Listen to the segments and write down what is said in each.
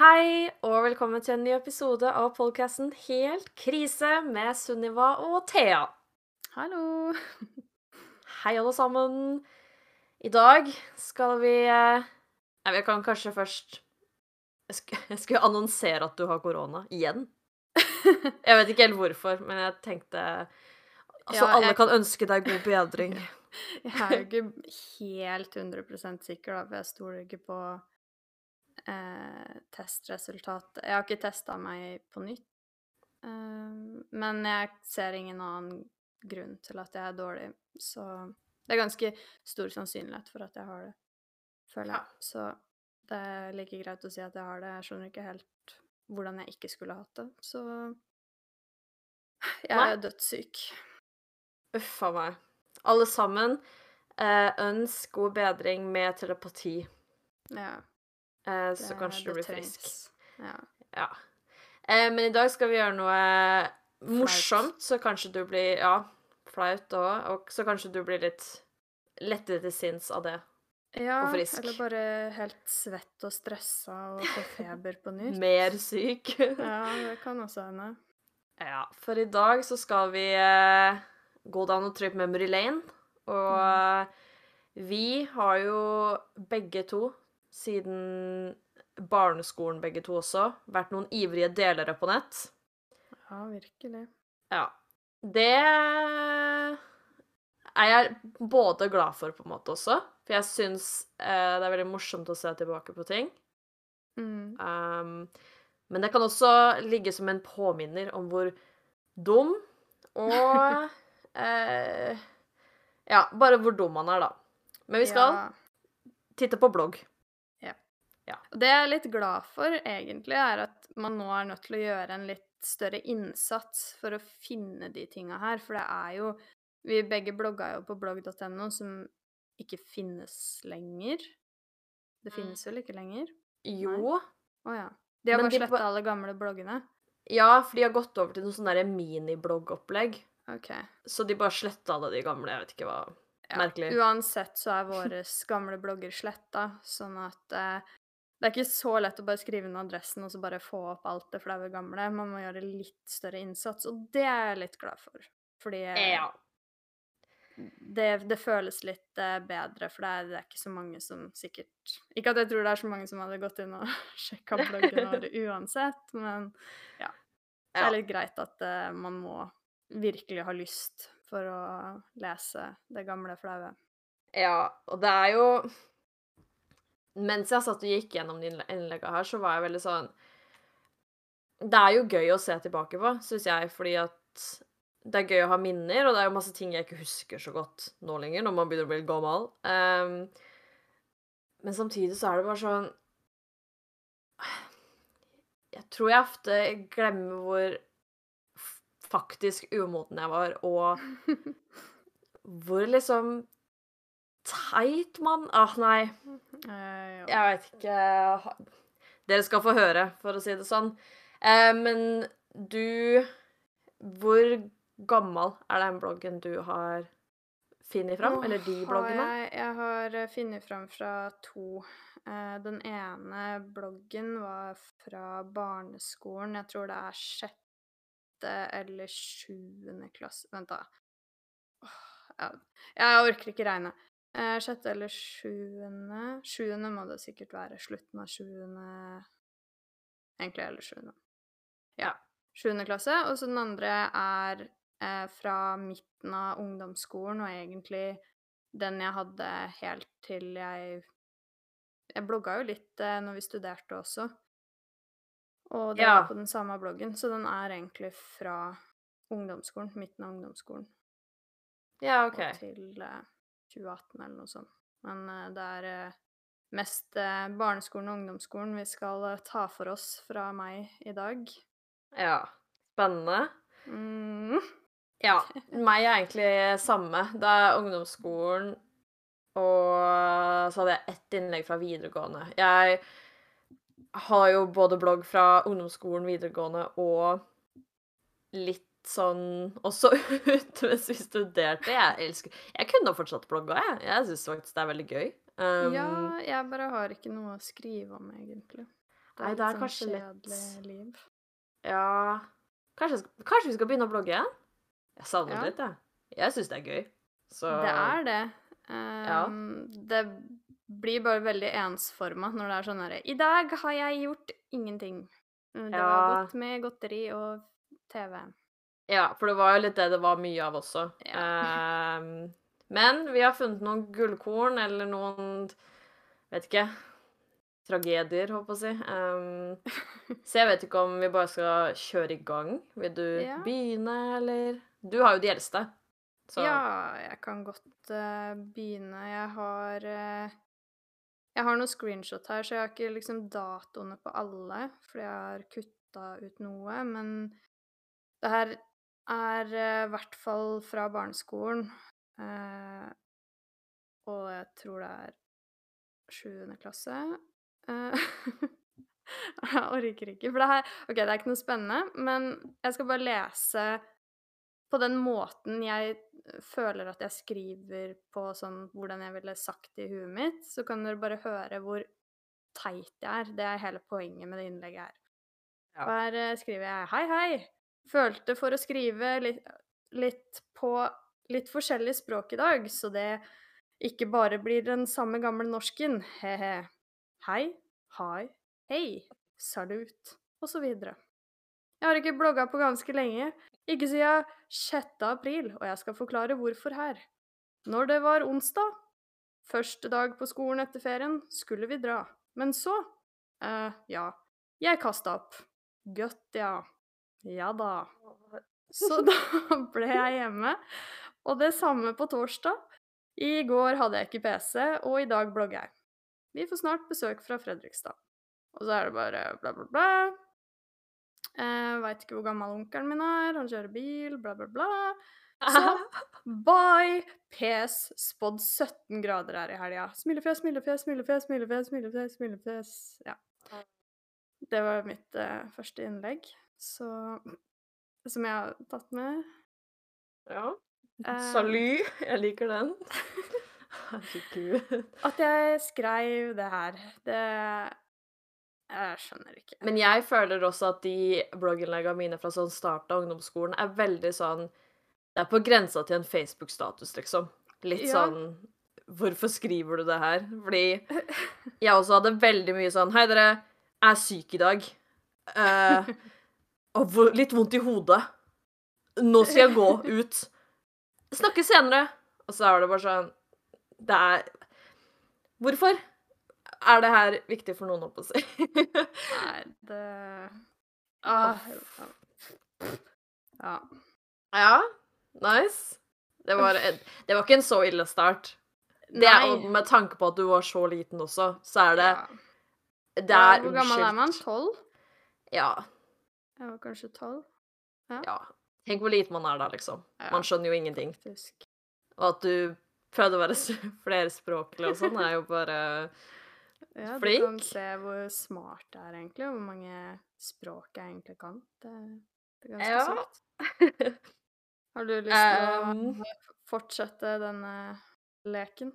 Hei, og velkommen til en ny episode av podkasten Helt krise med Sunniva og Thea. Hallo! Hei, alle sammen. I dag skal vi Jeg Nei, vi kan kanskje først Jeg sk- jeg skulle annonsere at du har korona. Igjen. Jeg vet ikke helt hvorfor, men jeg tenkte Altså, Ja, alle kan ønske deg god bedring. Jeg er jo ikke helt 100% sikker, da, for jeg stoler ikke på eh, testresultatet. Jeg har ikke testa meg på nytt, eh, men jeg ser ingen annen grunn til at jeg er dårlig, så det er ganske stor sannsynlighet for at jeg har det, føler jeg. Så det er like greit å si at jeg har det. Jeg skjønner ikke helt hvordan jeg ikke skulle hatt det, så jeg Nei. er dødssyk. Uff a meg. Alle sammen, eh, ønsk god bedring med telepati, Ja. Eh, så Det- kanskje du blir blir frisk. Ja. Ja. Eh, men i dag skal vi gjøre noe morsomt, så kanskje du blir Ja, flaut òg. Og så kanskje du blir litt lettere til sinns av det. ja Og frisk. eller bare helt svett og stressa og få feber på nytt. Mer syk. Ja, det kan også hende. ja, for i dag så skal vi eh, gå down og trykke memory lane. Og mm. vi har jo begge to, siden barneskolen begge to også, vært noen ivrige delere på nett. Ja, virkelig. Ja. Det er jeg både glad for, på en måte, også. For jeg syns eh, det er veldig morsomt å se tilbake på ting. Mm. Um, men det kan også ligge som en påminner om hvor dum og eh, Ja, bare hvor dum man er, da. Men vi skal Ja. titte på blogg. Og det jeg er litt glad for, egentlig, er at man nå er nødt til å gjøre en litt større innsats for å finne de tinga her, for det er jo Vi begge blogga jo på blogg.no, som ikke finnes lenger. Det Mm. finnes vel ikke lenger? Jo. Å ja. De har Men bare sletta de... alle gamle bloggene? Ja, for de har gått over til noe sånn derre minibloggopplegg. OK. Så de bare sletta alle de gamle. Jeg vet ikke hva Ja. Merkelig. Uansett så er våre gamle blogger sletta, sånn at eh, det er ikke så lett å bare skrive inn adressen og så bare få opp alt det flaue gamle. Man må gjøre litt større innsats, og det er jeg litt glad for. Fordi eh, Ja. det, det føles litt eh, bedre, for det er, det er ikke så mange som sikkert Ikke at jeg tror det er så mange som hadde gått inn og sjekka bloggen vår uansett, men ja. Det er litt greit at uh, man må virkelig ha lyst for å lese det gamle flaue. Ja, og det er jo Mens jeg satt og gikk gjennom de innleggene her, så var jeg veldig sånn Det er jo gøy å se tilbake på, syns jeg, fordi at det er gøy å ha minner, og det er jo masse ting jeg ikke husker så godt nå lenger, når man begynner å bli gammel. Um, men samtidig så er det bare sånn Jeg tror jeg ofte glemmer hvor faktisk umoden jeg var, og hvor liksom teit man Ah, nei. Eh. Jeg vet ikke Dere skal få høre, for å si det sånn. Eh, men du Hvor gammel er den bloggen du har funnet fram? Nå Eller de bloggene? Jeg, jeg har eh, funnet fram fra to. Den ene bloggen var fra barneskolen. Jeg tror det er sjette eller sjuende klasse Vent, da. Jeg orker ikke regne. Eh, sjette eller sjuende Sjuende må det sikkert være. Slutten av sjuende Egentlig eller sjuende. Ja. Sjuende klasse. Og så den andre er eh, fra midten av ungdomsskolen, og egentlig den jeg hadde helt til jeg Jeg blogga jo litt eh, når vi studerte også. Og det Ja. var på den samme bloggen, så den er egentlig fra ungdomsskolen. Midten av ungdomsskolen. Ja, OK. Og til eh, 2018 eller noe sånt. Men eh, det er eh, mest eh, barneskolen og ungdomsskolen vi skal ta for oss fra meg i dag. Ja. Spennende. Mm. Ja. Meg er egentlig samme. Det er ungdomsskolen, og så hadde jeg ett innlegg fra videregående. Jeg har jo både blogg fra ungdomsskolen, videregående og litt sånn også ut mens vi studerte. Jeg elsker Jeg kunne fortsatt blogga, jeg. Jeg syns faktisk det er veldig gøy. Um, Ja, jeg bare har ikke noe å skrive om, egentlig. Nei, det er litt kanskje sånn litt liv. Ja kanskje, kanskje vi skal begynne å blogge igjen? Jeg savner Ja. det litt, jeg. Jeg syns det er gøy. Så Det er det. Ehm, Det blir bare veldig ensforma når det er sånn herre I dag har jeg gjort ingenting. Det Ja. var godt med godteri og TV. Ja, for det var jo litt det det var mye av også. Ja. Uh, men vi har funnet noen gullkorn, eller noen Vet ikke. Tragedier, håper jeg å si. Um, så jeg vet ikke om vi bare skal kjøre i gang. Vil du Ja. begynne, eller? Du har jo de eldste. Så Ja, jeg kan godt uh, begynne. Jeg har uh, Jeg har noen screenshot her, så jeg har ikke liksom datoene på alle, fordi jeg har kutta ut noe. Men det her er i i hvert fall fra barneskolen. Uh, og jeg tror det er sjuende klasse. Uh, jeg orker ikke, for det her OK, det er ikke noe spennende, men jeg skal bare lese på den måten jeg føler at jeg skriver på sånn hvordan jeg ville sagt det i huet mitt, så kan dere bare høre hvor teit jeg er. Det er hele poenget med det innlegget her. Ja. Eh, skriver jeg Hei, hei. Følte for å skrive litt, litt på litt forskjellig språk i dag, så det ikke bare blir den samme gamle norsken. He-he. Hei, hai, hei, salut, videre. Jeg har ikke blogga på ganske lenge, ikke siden 6. april, og jeg skal forklare hvorfor her. Når det var onsdag, første dag på skolen etter ferien, skulle vi dra. Men så eh, ja, jeg kasta opp. Godt, ja. Ja da. Så da ble jeg hjemme. Og det samme på torsdag. I går hadde jeg ikke PC, og i dag blogger jeg. Vi får snart besøk fra Fredrikstad. Og så er det bare bla, bla, bla. Eh, Veit ikke hvor gammel onkelen min er, han kjører bil, bla, bla, bla. Så bye! PS spådd 17 grader her i helga. Smilefjes, smilefjes, smilefjes, smilefjes, smilefjes, smilefjes. Ja. Det var mitt eh, første innlegg, så Som jeg har tatt med. Ja. Eh, Salut. Jeg liker den. Herregud. At jeg skrev det her, det Jeg skjønner ikke. Men jeg føler også at de blogginnleggene mine fra sånn start av ungdomsskolen er veldig sånn Det er på grensa til en Facebook-status, liksom. Litt Ja. sånn Hvorfor skriver du det her? Fordi jeg også hadde veldig mye sånn Hei, dere. Jeg er syk i dag. Vo- litt vondt i hodet. Nå skal jeg gå ut. Snakkes senere. Og så er det bare sånn Det er Hvorfor er det her viktig for noen, holdt på å si? Nei, det ah, Ja. Ja, nice. Det var, det var ikke en så ille start. Det og med tanke på at du var så liten også, så er det ja. Det er Hvor gammel er man? Tolv? Ja, Jeg var kanskje tolv, ja. Tenk hvor liten man er da, liksom. Ja. Man skjønner jo ingenting. faktisk. Og at du prøvde å være flerspråklig og sånn, er jo bare Ja, du kan se hvor smart det er, egentlig, og hvor mange språk jeg egentlig kan. Det, det er ganske Ja. Har du lyst til å Um, fortsette denne leken?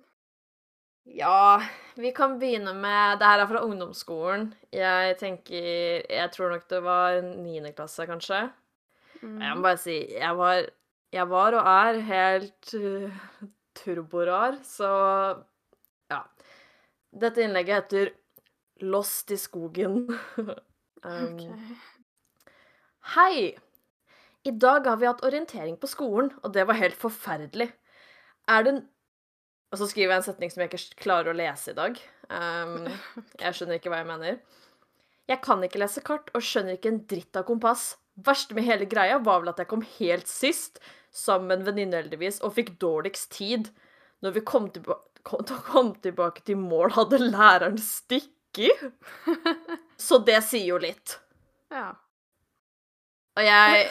Ja, vi kan begynne med Det her er fra ungdomsskolen. Jeg tenker Jeg tror nok det var niende klasse, kanskje. Mm. Jeg må bare si Jeg var, jeg var og er helt uh, turborar, så ja. Dette innlegget heter 'Lost i skogen'. um, Ok. Hei! I dag har vi hatt orientering på skolen, og det var helt forferdelig. Er det Og så skriver jeg en setning som jeg ikke klarer å lese i dag. Um, jeg skjønner ikke hva jeg mener. Jeg kan ikke lese kart og skjønner ikke en dritt av kompass. Verste med hele greia var vel at jeg kom helt sist, sammen med en venninne heldigvis, og fikk dårligst tid. Når vi kom, tilba kom, kom tilbake til mål, hadde læreren stikket. Så det sier jo litt. Ja. Og jeg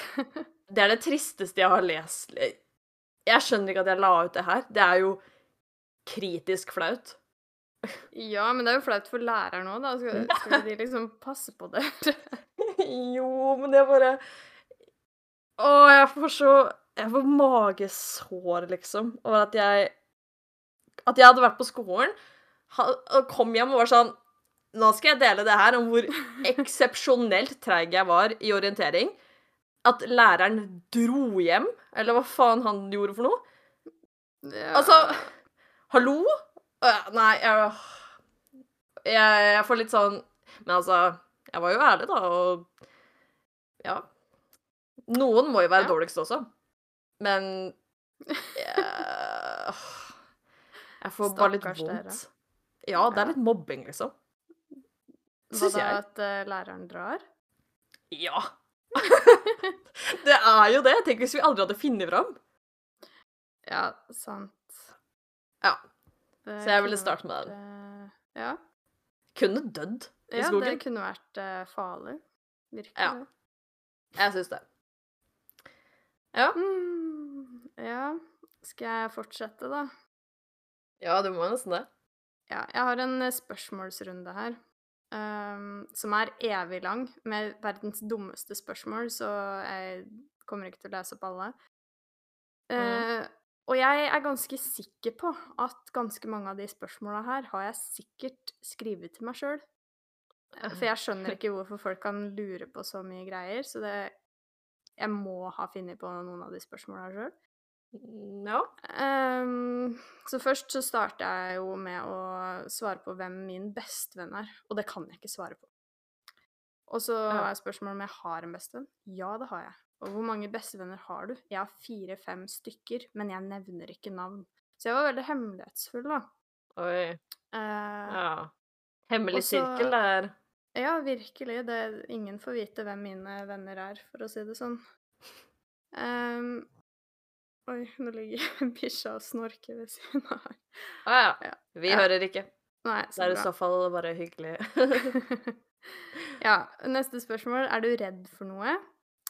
Det er det tristeste jeg har lest. Jeg skjønner ikke at jeg la ut det her. Det er jo kritisk flaut. ja, men det er jo flaut for læreren òg, da. Skal, skal de liksom passe på det? jo, men det er bare Å, jeg får så Jeg får magesår, liksom, over at jeg At jeg hadde vært på skolen, kom hjem og var sånn Nå skal jeg dele det her om hvor eksepsjonelt treig jeg var i orientering. At læreren dro hjem, eller hva faen han gjorde for noe. Ja. Altså Hallo? Uh, Nei, jeg, jeg Jeg får litt sånn Men altså, jeg var jo ærlig, da, og Ja. Noen må jo være Ja. dårligst også. Men jeg, jeg får bare litt vondt. dere. Ja, det er litt mobbing, liksom. Hva Syns da, jeg. at eh, læreren drar? Ja. det er jo det. Tenk hvis vi aldri hadde funnet fram. Ja, sant. Ja. Så jeg ville starte med den. eh, Ja. Kunne dødd i ja, skogen. det kunne vært uh, farlig. Virkelig. Ja. Jeg syns det. Ja. Mm, ja. Skal jeg fortsette, da? Ja, du må nesten det. Ja, jeg har en eh, spørsmålsrunde her. Um, som er evig lang, med verdens dummeste spørsmål, så jeg kommer ikke til å lese opp alle. Eh, og jeg er ganske sikker på at ganske mange av de spørsmåla her har jeg sikkert skrevet til meg sjøl. For jeg skjønner ikke hvorfor folk kan lure på så mye greier, så det Jeg må ha funnet på noen av de spørsmåla sjøl. No. Ehm, så først så starter jeg jo med å svare på hvem min bestevenn er, og det kan jeg ikke svare på. Og så har er spørsmålet om jeg har en bestevenn. Ja, det har jeg. Og hvor mange bestevenner har du? Jeg har fire-fem stykker, men jeg nevner ikke navn. Så jeg var veldig hemmelighetsfull, da. Oi. Eh, Ja. Hemmelig også, sirkel der. Ja, virkelig. Det, ingen får vite hvem mine venner er, for å si det sånn. Um, oi, nå ligger bikkja og snorker ved siden av her. Å ja. Ja. Vi Ja. hører ikke. Nei, så Det er er i bra. så fall bare hyggelig. ja, neste spørsmål. Er du redd for noe?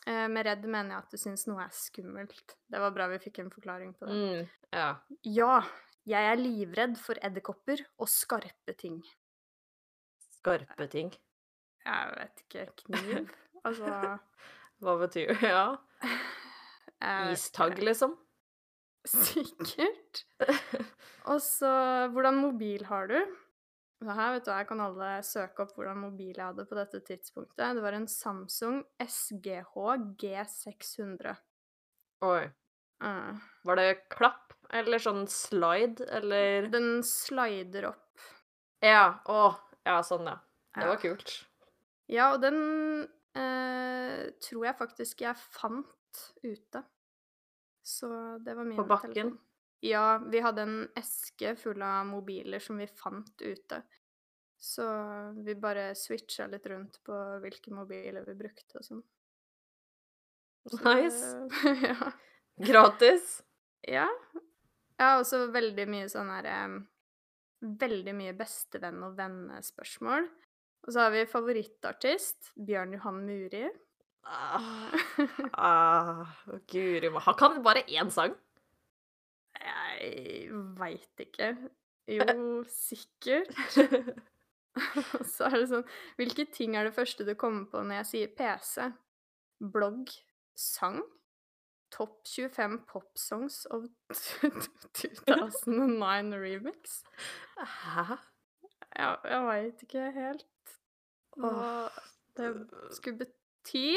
Eh, med redd mener jeg at du syns noe er skummelt. Det var bra vi fikk en forklaring på det. mm, ja. Ja, jeg er livredd for edderkopper og skarpe ting. Skarpe ting. Jeg vet ikke. Kniv? Altså Hva betyr det? Ja. Istagg, liksom? Sikkert. Og så Hvordan mobil har du? Her vet du, her kan alle søke opp hvordan mobil jeg hadde på dette tidspunktet. Det var en Samsung SGH G600. Oi. Uh, Var det klapp? Eller sånn slide? Eller den slider opp. Ja. Å. Ja, sånn, ja. Det Ja. var kult. Ja, og den eh, tror jeg faktisk jeg fant ute. Så det var min På bakken? telefon. Ja, vi hadde en eske full av mobiler som vi fant ute. Så vi bare switcha litt rundt på hvilke mobiler vi brukte og sånn. Så Nice. ja. Gratis. Ja. Jeg og så veldig mye sånn herre Veldig mye bestevenn- og vennespørsmål. Og så har vi favorittartist. Bjørn Johan Muri. Ah, ah, Guri Han kan bare én sang. Jeg veit ikke. Jo, sikkert. Så er det sånn Hvilke ting er det første du kommer på når jeg sier PC? Blogg? Sang? Topp 25 popsongs of 2009 remix? Hæ? Jeg, jeg veit ikke helt hva det skulle bety,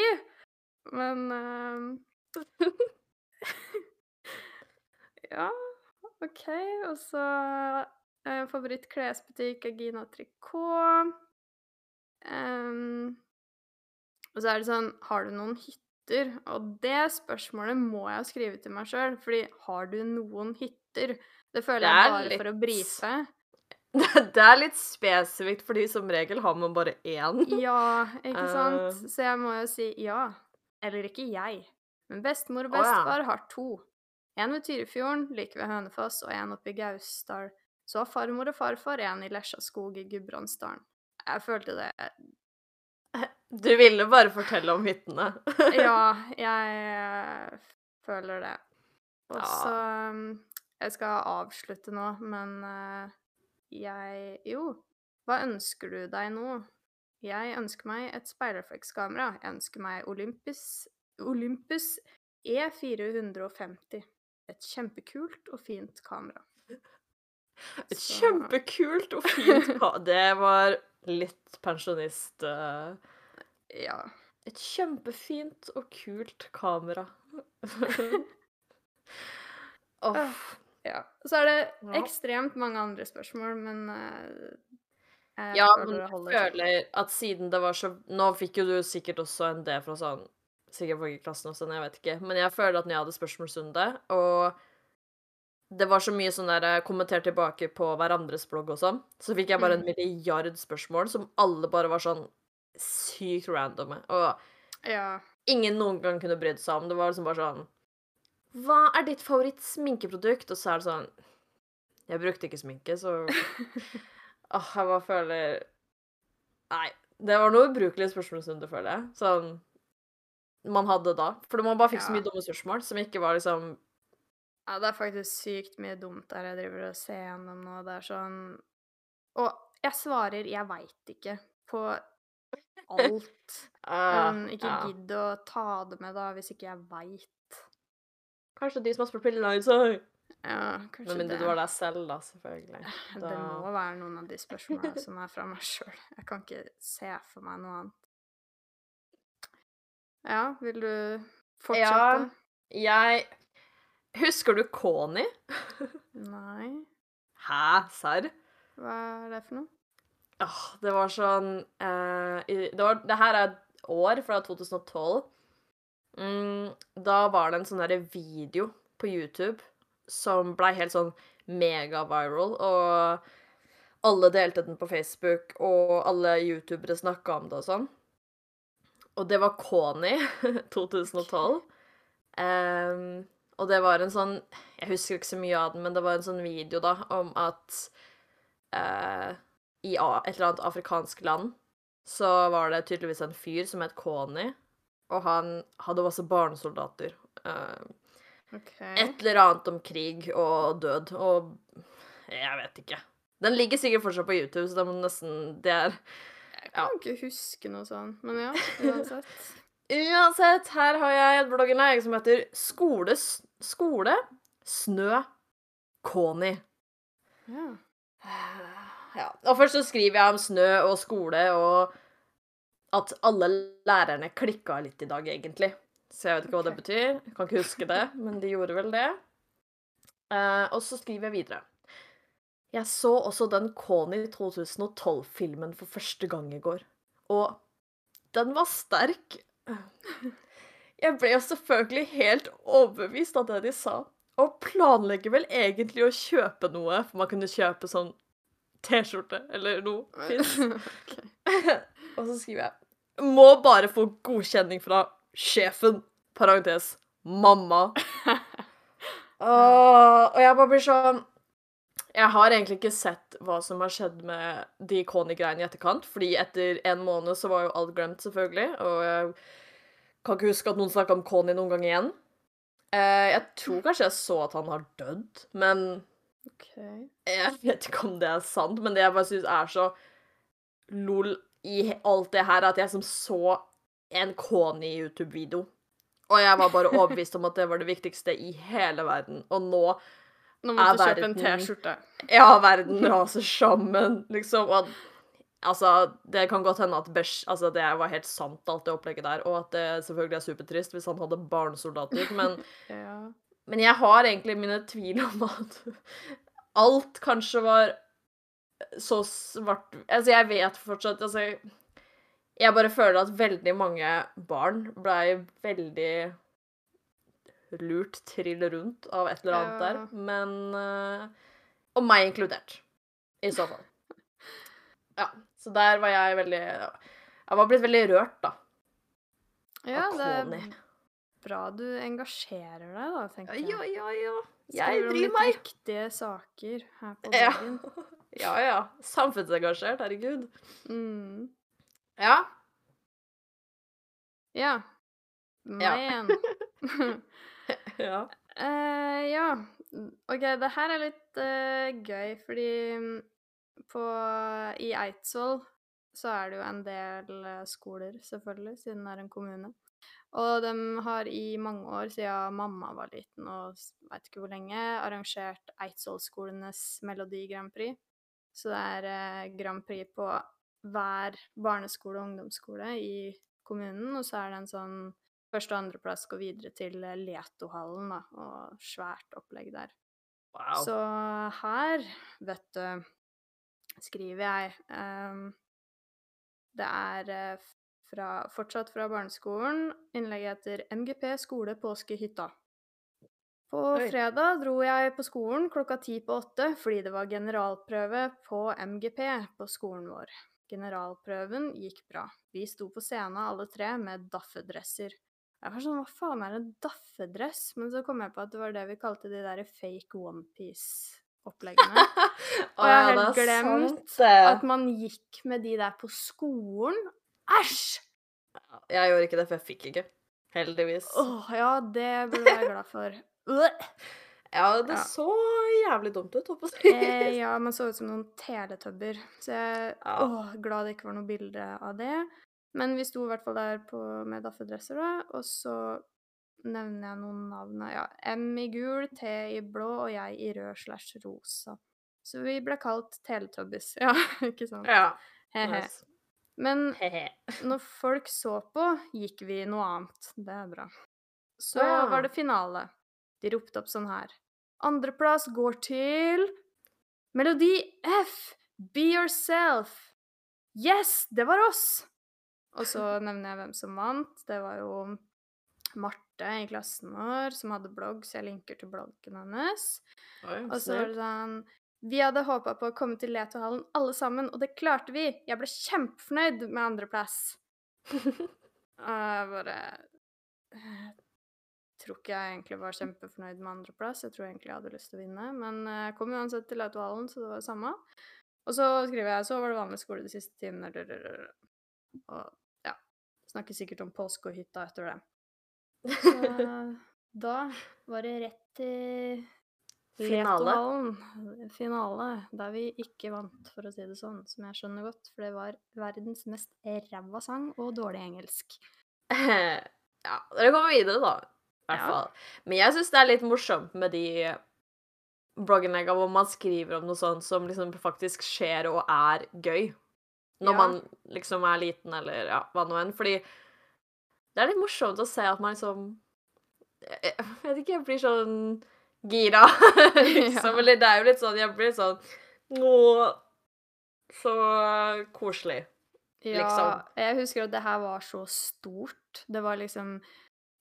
men ehm, Ja, OK. Og så eh, favoritt-klesbutikk er Gina Tricot. Um, og så er det sånn Har du noen hytter? Og det spørsmålet må jeg skrive til meg sjøl, fordi har du noen hytter? Det føler Det jeg bare bare for å litt- brife. Det er litt spesifikt, fordi som regel har man bare én. Ja, ikke sant? Uh... Så jeg må jo si ja. Eller ikke jeg. Men bestemor og Å, ja. har to. En ved Tyrifjorden, like ved Hønefoss, og en oppe i Gausdal. Så har farmor og farfar en i Lesjaskog i Gudbrandsdalen. Jeg følte det Du ville bare fortelle om hyttene. Ja, jeg eh, føler det. Og så um, Jeg skal avslutte nå, men eh, jeg Jo, hva ønsker du deg nå? Jeg ønsker meg et speilreflekskamera. Jeg ønsker meg Olympus, Olympus E450. Et kjempekult og fint kamera. Et Så- kjempekult og fint kamera Det var litt pensjonist uh, Ja. Et kjempefint og kult kamera. oh. ja. Så er det ekstremt mange andre spørsmål, men uh, Ja, men jeg føler at siden det var så Nå fikk jo du sikkert også en D fra sånn Sikkert for klassen også, jeg vet ikke. Men jeg føler at når jeg hadde spørsmålsrunde, og det var så mye sånn der eh, kommentert tilbake på hverandres blogg og sånn, så fikk jeg bare en Mm. milliard spørsmål som alle bare var sånn sykt randome. Og Ja. ingen noen gang kunne brydd seg om. Det var liksom bare sånn Hva er ditt favoritt-sminkeprodukt? Og så er det sånn Jeg brukte ikke sminke, så Åh, jeg bare føler Nei. Det var noe ubrukelig spørsmålsrunde, føler jeg. Sånn man hadde da. For man bare fikk så mye dumme spørsmål som ikke var liksom ja, det er faktisk sykt mye dumt der jeg driver og ser gjennom nå. Det er sånn Og jeg svarer 'jeg veit ikke' på alt. ah, Men ikke ja. gidd å ta det med, da, hvis ikke jeg veit. Kanskje de som har spurt Pille Nights Ja, kanskje mindre det. det var deg selv, da, selvfølgelig. Det må være noen av de spørsmålene som er fra meg sjøl. Jeg kan ikke se for meg noe annet. Ja, vil du fortsette? Ja, Jeg Husker du Kony? Nei. Hæ? Serr? Hva er det for noe? Åh, det var sånn eh, det, var, det her er et år fra 2012. Mm, da var det en sånn derre video på YouTube som blei helt sånn megaviral, og alle delte den på Facebook, og alle youtubere snakka om det og sånn. Og det var Kony 2012. Um, og det var en sånn Jeg husker ikke så mye av den, men det var en sånn video da om at uh, i et eller annet afrikansk land så var det tydeligvis en fyr som het Kony, og han hadde masse barnesoldater. Uh, okay. et eller annet om krig og død og Jeg vet ikke. Den ligger sikkert fortsatt på YouTube, så det nesten Det er Jeg kan ikke huske noe sånt, men ja, uansett. Uansett, her har jeg et blogginnlegg som heter Skole, skole snø, Kony. Ja. Ja. Og først så skriver jeg om snø og skole og at alle lærerne klikka litt i dag, egentlig. Så jeg vet ikke hva det betyr. Jeg kan ikke huske det, men de gjorde vel det. Eh, og så skriver jeg videre. Jeg så også den Kony 2012-filmen for første gang i går, og den var sterk. Jeg ble jo selvfølgelig helt overbevist av det de sa, og planlegger vel egentlig å kjøpe noe, for man kunne kjøpe sånn T-skjorte eller noe fint. okay. Og så skriver jeg Må bare få godkjenning fra sjefen. Parentes. Mamma. Åh, og jeg bare blir sånn Jeg har egentlig ikke sett hva som har skjedd med de Kony-greiene i etterkant, fordi etter en måned så var jo alt glemt, selvfølgelig, og jeg kan ikke huske at noen snakka om Kony noen gang igjen. Eh, jeg tror kanskje jeg så at han har dødd, men okay. jeg vet ikke om det er sant, men det jeg bare syns er så lol i alt det her, at jeg som så en Kony YouTube-video. Og jeg var bare overbevist om at det var det viktigste i hele verden. Og nå Nå måtte du kjøpe en T-skjorte. Ja, verden raser sammen, liksom. Og altså, det kan godt hende at Besh Altså, det var helt sant, alt det opplegget der. Og at det selvfølgelig er supertrist hvis han hadde barnesoldater, men Ja. Men jeg har egentlig mine tvil om at alt kanskje var så svart Altså, jeg vet fortsatt Altså, jeg bare føler at veldig mange barn blei veldig lurt trill rundt av et eller annet Ja. der. Men eh, Og meg inkludert, i så fall. Ja. Så der var jeg veldig Jeg var blitt veldig rørt, da. ja, av det er bra du engasjerer deg, da, tenker jeg. Ja, ja, ja. Jeg Skriver om viktige saker her på Ja. dagen. Ja, ja. Samfunnsengasjert, herregud. Mm. Ja. Ja. Ja. Ja. Uh, ja. OK, det her er litt uh, gøy, fordi mm, på I Eidsvoll så er det jo en del eh, skoler, selvfølgelig, siden det er en kommune. Og de har i mange år, siden mamma var liten og veit ikke hvor lenge, arrangert Eidsvollskolenes Melodi Grand Prix. Så det er eh, Grand Prix på hver barneskole og ungdomsskole i kommunen, og så er det en sånn første- og andreplass går videre til eh, Letohallen, da, og svært opplegg der. Wow. Så her, vet du, skriver jeg um, Det er eh, fra, fortsatt fra barneskolen. Innlegget heter 'MGP skole påskehytta'. På Oi. fredag dro jeg på skolen klokka ti på åtte fordi det var generalprøve på MGP på skolen vår. Generalprøven gikk bra. Vi sto på scenen alle tre med daffedresser. Jeg var sånn, hva faen er en daffedress? Men så kom jeg på at det var det vi kalte de der fake onepiece-oppleggene. Og jeg har helt er glemt. At man gikk med de der på skolen. Æsj! Jeg gjorde ikke det, for jeg fikk ikke. Heldigvis. Åh, ja, det burde du være glad for. Ja, det Ja. så jævlig dumt ut, holdt jeg. Eh, ja, man så ut som noen teletubber. Så jeg Ja. åh, glad det ikke var noe bilde av det. Men vi sto i hvert fall der på, med daffedresser, da. Og så nevner jeg noen navn. Ja, M i gul, T i blå og jeg i rød slash rosa. Så vi ble kalt Teletubbies. Ja, ikke sant? Ja. He-he. nice. Men når folk så på, gikk vi noe annet. Det er bra. Så Ja. var det finale. De ropte opp sånn her. Andreplass går til Melodi F. Be yourself. Yes, det var oss! Og så nevner jeg hvem som vant. Det var jo Marte i klassen vår som hadde blogg, så jeg linker til bloggen hennes. Oi, Og så var det sånn Vi hadde håpa på å komme til Letohallen alle sammen, og det klarte vi! Jeg ble kjempefornøyd med andreplass. Og jeg bare jeg tror ikke jeg egentlig var kjempefornøyd med andreplass. Jeg tror egentlig jeg hadde lyst til å vinne, men eh, jeg kom uansett til Letohallen, så det var det samme. Og så skriver jeg så var det vanlig skole de siste timene. Og ja. Snakker sikkert om påske og hytta etter det. Så da var det rett til Finale. Finale. Der vi ikke vant, for å si det sånn, som jeg skjønner godt. For det var verdens mest ræva sang og dårlig engelsk. Ja, dere kommer videre, da. I hvert Ja. fall. Men jeg syns det er litt morsomt med de blogginnleggene hvor man skriver om noe sånt som liksom faktisk skjer og er gøy. Når Ja. man liksom er liten, eller ja, hva nå enn. Fordi det er litt morsomt å se at man liksom Jeg vet ikke, jeg blir sånn gira, liksom. Ja. Eller det er jo litt sånn Jeg blir sånn Nå så koselig. Ja, Liksom. jeg husker at det her var så stort. Det var liksom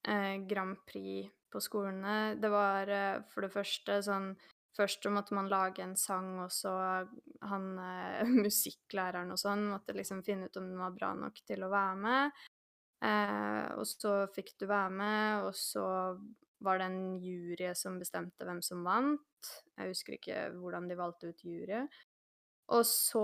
eh, Grand Prix på skolene. Det var eh, for det første sånn Først så måtte man lage en sang, og så han eh, musikklæreren og sånn måtte liksom finne ut om den var bra nok til å være med. Eh, og så fikk du være med, og så var det en jury som bestemte hvem som vant. Jeg husker ikke hvordan de valgte ut jury. Og så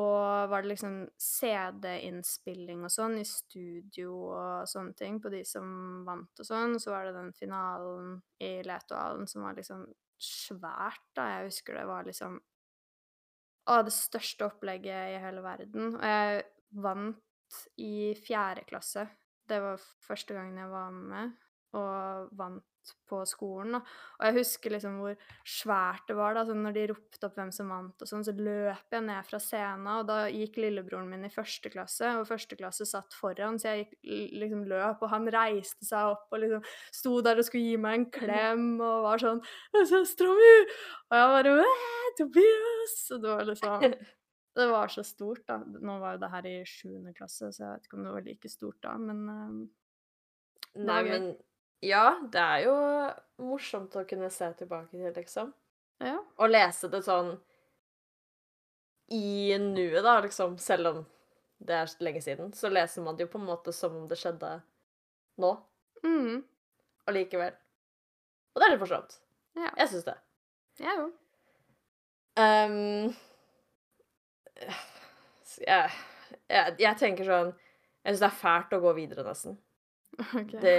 var det liksom CD-innspilling og sånn i studio og sånne ting på de som vant og sånn. Og Så var det den finalen i Letohallen som var liksom svært, da. Jeg husker det var liksom Å, det største opplegget i hele verden. Og jeg vant i fjerde klasse. Det var første gangen jeg var med, og vant på skolen. Da. Og jeg husker liksom hvor svært det var. da, sånn Når de ropte opp hvem som vant, og sånn, så løp jeg ned fra scenen. Og da gikk lillebroren min i første klasse, og første klasse satt foran, så jeg gikk, liksom løp, og han reiste seg opp og liksom sto der og skulle gi meg en klem og var sånn 'Søstera mi!' Og jeg bare 'Tobias!' Og det var liksom Det var så stort, da. Nå var jo det her i sjuende klasse, så jeg vet ikke om det var like stort da, men um, Nei, men ja, det er jo morsomt å kunne se tilbake til, liksom. ja. Og lese det sånn i nuet, da, liksom. Selv om det er lenge siden, så leser man det jo på en måte som om det skjedde nå, Mm, allikevel. Og det er litt morsomt. ja. Jeg syns det. Jeg òg. Um, jeg, jeg, jeg tenker sånn Jeg syns det er fælt å gå videre, nesten. Ok. Det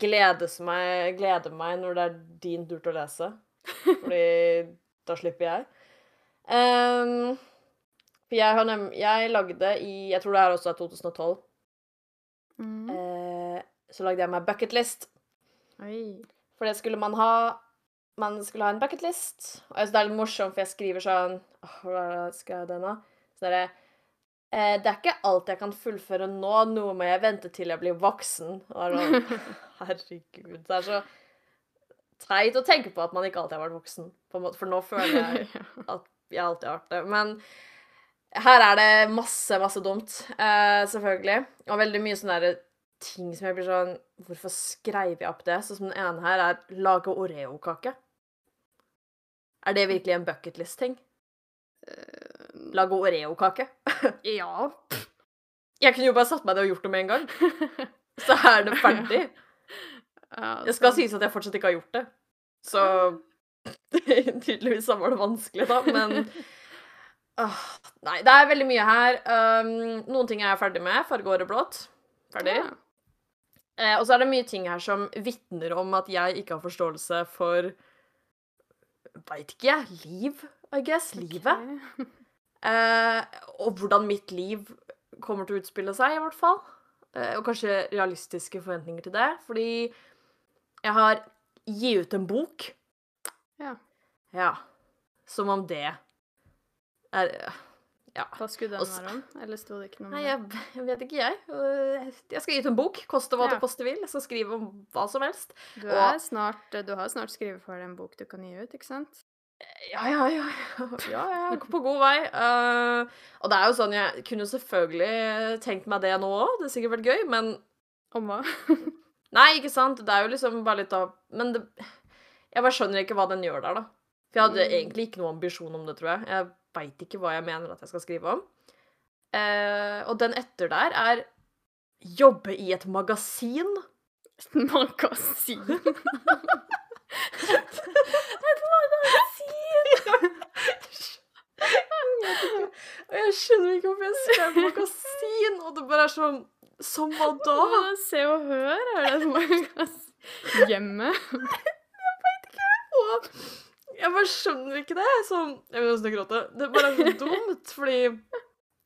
gledes meg, gleder meg når det er din tur til å lese. Fordi da slipper jeg. Um, for jeg har nem Jeg lagde i Jeg tror det her også er 2012. Mm. Uh, så lagde jeg meg bucketlist. For det skulle man ha. Man skulle ha en bucketlist. Og jeg synes det er litt morsomt, for jeg skriver sånn Hva skal jeg denne? den, da? Så det er det er ikke alt jeg kan fullføre nå, noe må jeg vente til jeg blir voksen. Sånn, herregud, det er så teit å tenke på at man ikke alltid har vært voksen, for nå føler jeg at jeg alltid har vært det. Men her er det masse, masse dumt, eh, selvfølgelig. Og veldig mye sånne der ting som jeg blir sånn Hvorfor skrev jeg opp det? Sånn som den ene her er 'lage oreokake'. Er det virkelig en bucketlist-ting? Lage oreokake? ja. Jeg kunne jo bare satt meg ned og gjort det med en gang. Så er det ferdig. Det skal sies at jeg fortsatt ikke har gjort det. Så tydeligvis så var det vanskelig, da, men Åh, Nei, det er veldig mye her. Um, noen ting er jeg ferdig med. Fargeåret blått. Ferdig. Ja. Eh, og så er det mye ting her som vitner om at jeg ikke har forståelse for Veit ikke jeg. Liv, I guess. Livet. Ok. Eh, og hvordan mitt liv kommer til å utspille seg, i hvert fall. Eh, og kanskje realistiske forventninger til det. Fordi jeg har gitt ut en bok. Ja. Ja. Som om det er Ja. Hva skulle den være om? Eller sto det ikke noe Nei, mer? jeg, jeg vet ikke, jeg. Jeg skal gi ut en bok. Koste hva Ja. det koste vil. Jeg skal skrive om hva som helst. Du, og- snart, du har snart skrevet ferdig en bok du kan gi ut, ikke sant? Ja, ja, ja. Ja, ja jeg er på god vei. Uh, og det er jo sånn, jeg kunne selvfølgelig tenkt meg det nå òg. Det er sikkert vært gøy, men Om hva? Nei, ikke sant? Det er jo liksom bare litt av Men det, jeg bare skjønner ikke hva den gjør der, da. For jeg hadde Mm. egentlig ikke noen ambisjon om det, tror jeg. Jeg veit ikke hva jeg mener at jeg skal skrive om. Uh, og den etter der er jobbe i et magasin. Et magasin? et Magasin. Og jeg skjønner ikke hvorfor jeg skrev magasin, og det bare er sånn Som hva da? Se og Hør, er det et magasin? Hjemme? Og jeg bare skjønner ikke det. Sånn Jeg vil nesten gråte. Det bare er så dumt, fordi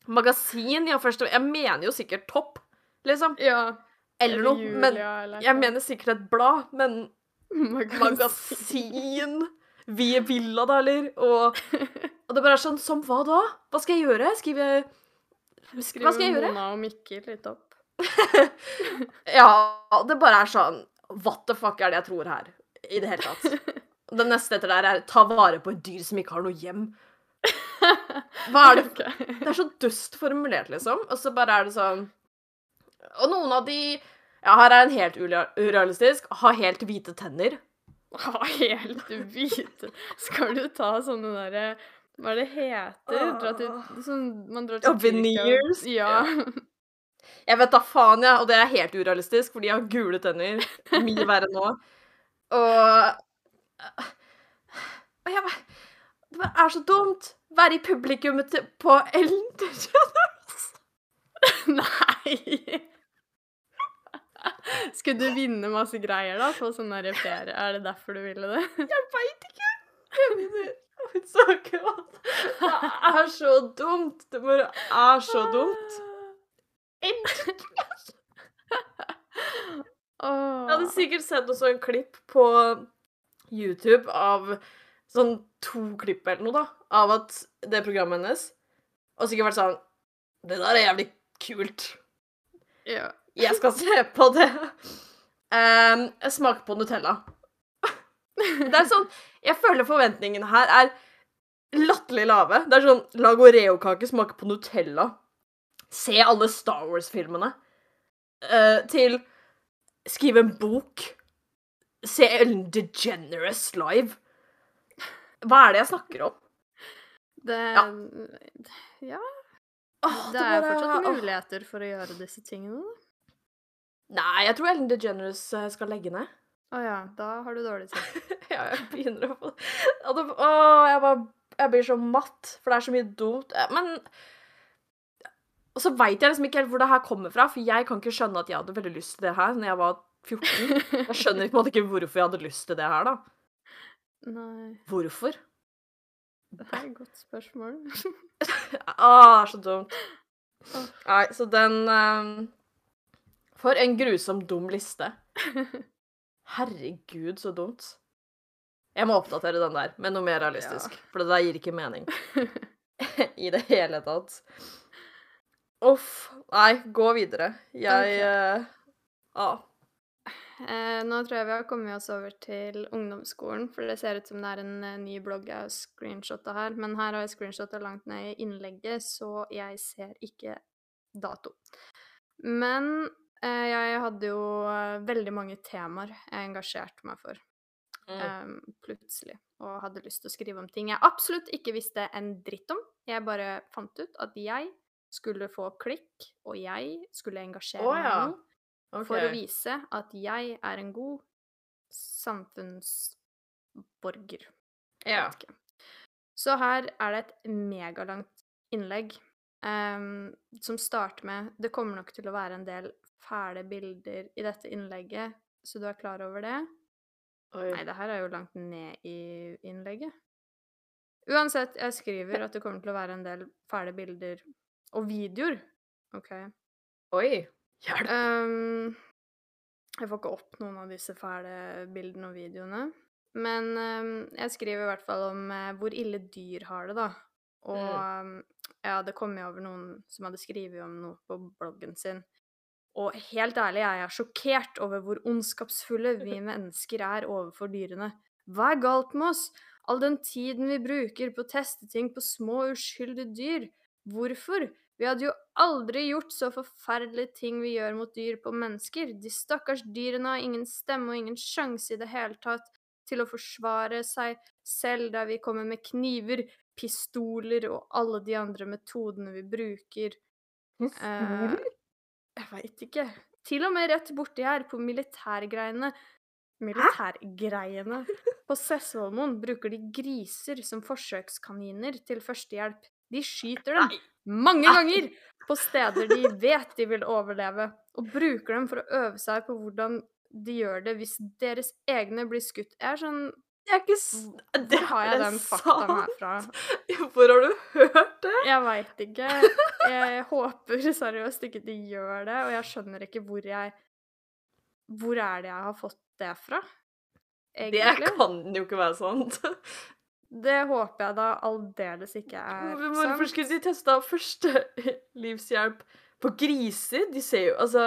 Magasin, ja, først Jeg mener jo sikkert Topp, liksom. Ja. Eller noe. Men eller jeg mener sikkert et blad. Men Magasin. magasin Vi er Villa, da, eller? Og, og det bare er sånn Som hva da? Hva skal jeg gjøre? Skrive Hva skal jeg gjøre? Mona og Mikkel litt opp. Ja, det bare er sånn What the fuck er det jeg tror her? I det hele tatt. Den neste etter der er ta vare på et dyr som ikke har noe hjem. Hva er det Det er så dust formulert, liksom. Og så bare er det sånn Og noen av de Ja, her er en helt urealistisk. Ha helt hvite tenner. Ha helt hvite Skal du ta sånne derre Hva er det heter? Dra til, sånn, man drar til Ja, veneers. Ja. Jeg vet da faen, jeg. Og det er helt urealistisk, fordi jeg har gule tenner. Mye verre nå. Og Og jeg bare Det er så dumt. Være i publikummet på Ellen DeGeneres. Nei! Skulle du vinne masse greier da på sånn der ferie? Er det derfor du ville det? Jeg veit ikke. Jeg sa ikke at Det er så dumt. Det bare er så dumt. Jeg hadde sikkert sett også en klipp på YouTube av sånn to klipp eller noe, da, av at det programmet hennes Og sikkert vært sånn Det der er jævlig kult. Ja. Jeg skal se på det. Um, jeg smaker på Nutella. Det er sånn Jeg føler forventningene her er latterlig lave. Det er sånn Lag oreokake, smake på Nutella. Se alle Star Wars-filmene. Uh, til skrive en bok. Se Ellen DeGeneres live. Hva er det jeg snakker om? Det Ja. Ja. Åh, Det er bare- fortsatt muligheter for å gjøre disse tingene. Nei, jeg tror Ellen DeGeneres eh, skal legge ned. Å ja, da har du dårlig tid. Ja, jeg begynner å få Åh, jeg bare Jeg blir så matt, for det er så mye dumt. Eh, Men Og så veit jeg liksom ikke helt hvor det her kommer fra, for jeg kan ikke skjønne at jeg hadde veldig lyst til det her når jeg var 14. Jeg skjønner på en måte ikke hvorfor jeg hadde lyst til det her, da. Nei, Hvorfor? det er et godt spørsmål. Ah, så dumt. Nei, så den ehm, For en grusom dum liste. Herregud, så dumt. Jeg må oppdatere den der med noe mer realistisk, for det der gir ikke mening. I det hele tatt. Uff. Nei, gå videre. Jeg okay. uh, Ja. Eh, nå tror jeg vi har kommet oss over til ungdomsskolen, for det ser ut som det er en eh, ny blogg jeg har screenshotta her. Men her har jeg screenshotta langt ned i innlegget, så jeg ser ikke dato. Men jeg hadde jo eh, veldig mange temaer jeg engasjerte meg for Mm. eh, plutselig, og hadde lyst til å skrive om ting jeg absolutt ikke visste en dritt om. Jeg bare fant ut at jeg skulle få klikk, og jeg skulle engasjere oh, ja. meg noe OK. for å vise at jeg er en god samfunnsborger. Ja. Så her er det et megalangt innlegg um, som starter med Det kommer nok til å være en del fæle bilder i dette innlegget, så du er klar over det? Oi. Nei, det her er jo langt ned i innlegget. Uansett, jeg skriver at det kommer til å være en del fæle bilder og videoer. OK. Oi. Hjelp. Um, jeg får ikke opp noen av disse fæle bildene og videoene. Men um, jeg skriver i hvert fall om uh, hvor ille dyr har det, da. Og ja, jeg hadde kommet over noen som hadde skrevet om noe på bloggen sin. Og helt ærlig, jeg er sjokkert over hvor ondskapsfulle vi mennesker er overfor dyrene. Hva er galt med oss? All den tiden vi bruker på å teste ting på små, uskyldige dyr. Hvorfor? Vi hadde jo aldri gjort så forferdelige ting vi gjør mot dyr på mennesker. De stakkars dyrene har ingen stemme og ingen sjanse i det hele tatt til å forsvare seg selv der vi kommer med kniver, pistoler og alle de andre metodene vi bruker. Eh, jeg veit ikke. Til og med rett borti her, på militærgreiene Militærgreiene på Sessvollmoen bruker de griser som forsøkskaniner til førstehjelp. De skyter dem mange ganger på steder de vet de vil overleve, og bruker dem for å øve seg på hvordan de gjør det hvis deres egne blir skutt. Jeg er sånn Det er ikke. Det har jeg den faktaen sant. herfra? Hvor har du hørt det? Jeg veit ikke. Jeg håper seriøst ikke de gjør det, og jeg skjønner ikke hvor jeg Hvor er det jeg har fått det fra? Det kan jo ikke være sant. Det håper jeg da aldeles ikke er Men Hvorfor sant. skulle de testa førstelivshjelp på griser? De ser jo Altså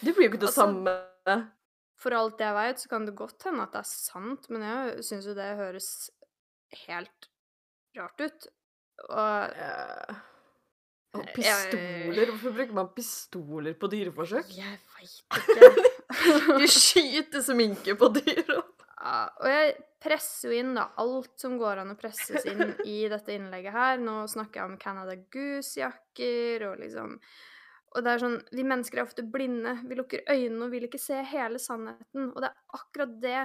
Det blir jo ikke det Altså, samme. For alt jeg veit, så kan det godt hende at det er sant, men jeg syns jo det høres helt rart ut. Og uh, Og pistoler? Hvorfor bruker man pistoler på dyreforsøk? jeg veit ikke. Du skyter sminke på dyra. Ja, og jeg presser jo inn da alt som går an å presses inn i dette innlegget her. Nå snakker jeg om Canada Goose-jakker og liksom Og det er sånn Vi mennesker er ofte blinde. Vi lukker øynene og vil ikke se hele sannheten. Og det er akkurat det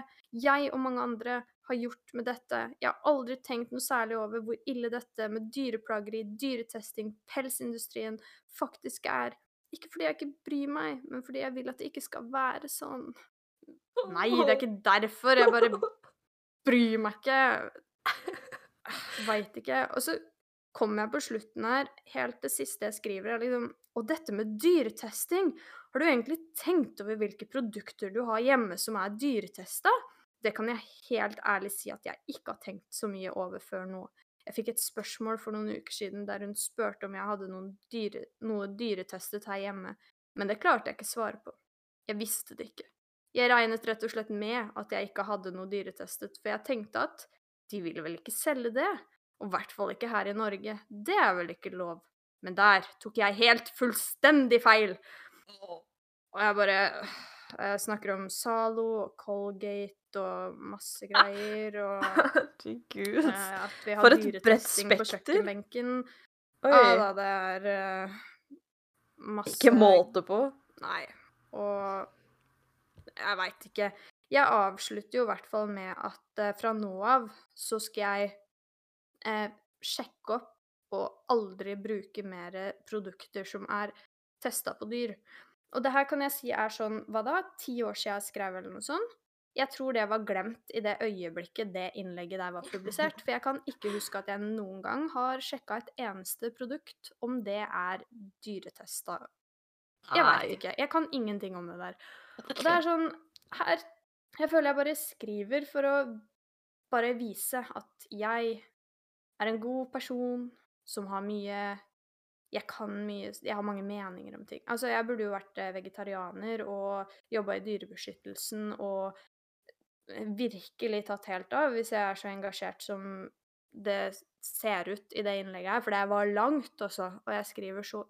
jeg og mange andre har gjort med dette. Jeg har aldri tenkt noe særlig over hvor ille dette med dyreplageri, dyretesting, pelsindustrien faktisk er. Ikke fordi jeg ikke bryr meg, men fordi jeg vil at det ikke skal være sånn. Nei, det er ikke derfor. Jeg bare bryr meg ikke. Veit ikke. Og så kommer jeg på slutten her, helt det siste jeg skriver, er liksom Og dette med dyretesting, har du egentlig tenkt over hvilke produkter du har hjemme som er dyretesta? Det kan jeg helt ærlig si at jeg ikke har tenkt så mye over før nå. Jeg fikk et spørsmål for noen uker siden der hun spurte om jeg hadde dyre, noe dyretestet her hjemme, men det klarte jeg ikke svare på. Jeg visste det ikke. Jeg regnet rett og slett med at jeg ikke hadde noe dyretestet, for jeg tenkte at de ville vel ikke selge det? Og i hvert fall ikke her i Norge. Det er vel ikke lov? Men der tok jeg helt fullstendig feil. Og jeg bare Jeg snakker om Zalo og Colgate og masse greier, og Herregud. at vi har For et bredt på kjøkkenbenken. Oi. Ja da, det er uh, masse Ikke måte på. Nei. Og jeg veit ikke. Jeg avslutter jo i hvert fall med at uh, fra nå av så skal jeg uh, sjekke opp og aldri bruke mer produkter som er testa på dyr. Og det her kan jeg si er sånn, hva da, ti år siden jeg skrev eller noe sånt? Jeg tror det var glemt i det øyeblikket det innlegget der var publisert. For jeg kan ikke huske at jeg noen gang har sjekka et eneste produkt, om det er dyretesta jeg veit ikke. Jeg kan ingenting om det der. Og det er sånn her Jeg føler jeg bare skriver for å bare vise at jeg er en god person som har mye jeg kan mye Jeg har mange meninger om ting. Altså, jeg burde jo vært eh, vegetarianer og jobba i dyrebeskyttelsen og eh, virkelig tatt helt av hvis jeg er så engasjert som det ser ut i det innlegget her, for det var langt også, og jeg skriver så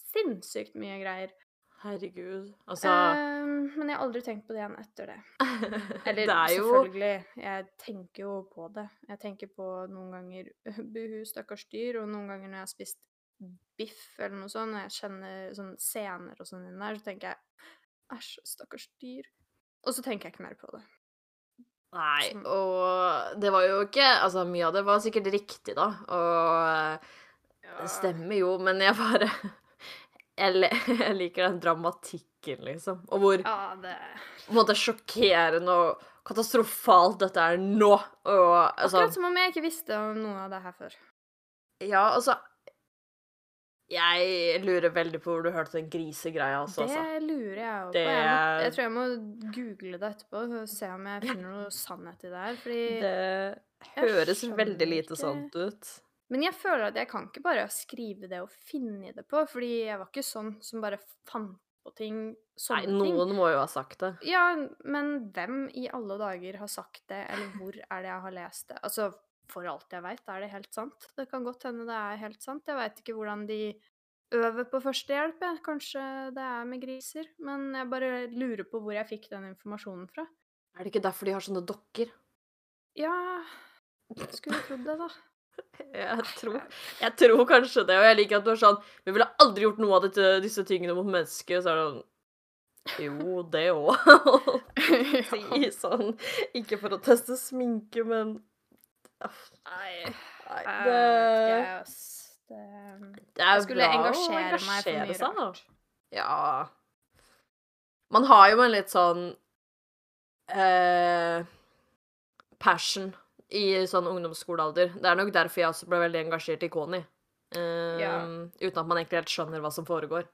sinnssykt mye greier. Herregud. Altså um, men jeg har aldri tenkt på det igjen etter det. Eller Det jo selvfølgelig, jeg tenker jo på det. Jeg tenker på noen ganger buhu, stakkars dyr, og noen ganger når jeg har spist biff eller noe sånt, og jeg kjenner sånn sener og sånn inni der, så tenker jeg æsj, stakkars dyr. Og så tenker jeg ikke mer på det. Nei, Sånn. og det var jo ikke Altså, mye av det var sikkert riktig, da, og det stemmer jo, men jeg bare Jeg, jeg liker den dramatikken, liksom, og hvor Ja, det på en måte sjokkerende og katastrofalt dette er nå. Og altså Akkurat som om jeg ikke visste om noe av det her før. Ja, altså Jeg lurer veldig på hvor du hørte den grisegreia også, Det altså. lurer jeg jo på. Det Jeg, må, jeg tror jeg må google det etterpå og se om jeg finner noe sannhet i det her. Fordi Det høres veldig lite ikke. sant ut. Men jeg føler at jeg kan ikke bare skrive det og finne det på, fordi jeg var ikke sånn som bare fant på ting. Nei, noen ting. må jo ha sagt det. Ja, men hvem i alle dager har sagt det, eller hvor er det jeg har lest det? Altså, for alt jeg veit, er det helt sant. Det kan godt hende det er helt sant. Jeg veit ikke hvordan de øver på førstehjelp, jeg. Kanskje det er med griser. Men jeg bare lurer på hvor jeg fikk den informasjonen fra. Er det ikke derfor de har sånne dokker? Ja Skulle trodd det, da. Jeg tror, jeg tror kanskje det, og jeg liker at du er sånn Vi ville aldri gjort noe av dette, disse tingene mot mennesker. Så er det sånn Jo, det òg. Si sånn Ikke for å teste sminke, men Nei, det. Det det er bra å engasjere seg, da. Ja Man har jo en litt sånn eh, passion i sånn ungdomsskolealder. Det er nok derfor jeg også ble veldig engasjert i Koni. Eh, Ja. Uten at man egentlig helt skjønner hva som foregår.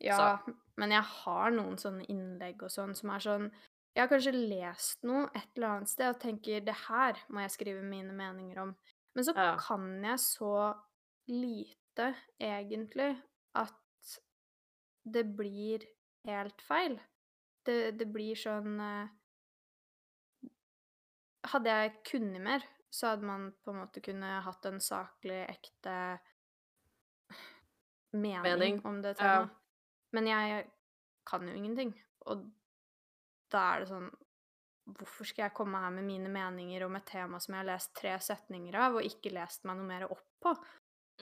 Ja, men jeg har noen sånne innlegg og sånn som er sånn Jeg har kanskje lest noe et eller annet sted og tenker det her må jeg skrive mine meninger om. Men så Ja. kan jeg så lite, egentlig, at det blir helt feil. Det, det blir sånn eh, Hadde jeg kunnet mer, så hadde man på en måte kunne hatt en saklig, ekte mening, Mening, om det ja. temaet. Men jeg kan jo ingenting, og da er det sånn Hvorfor skal jeg komme her med mine meninger om et tema som jeg har lest tre setninger av, og ikke lest meg noe mer opp på?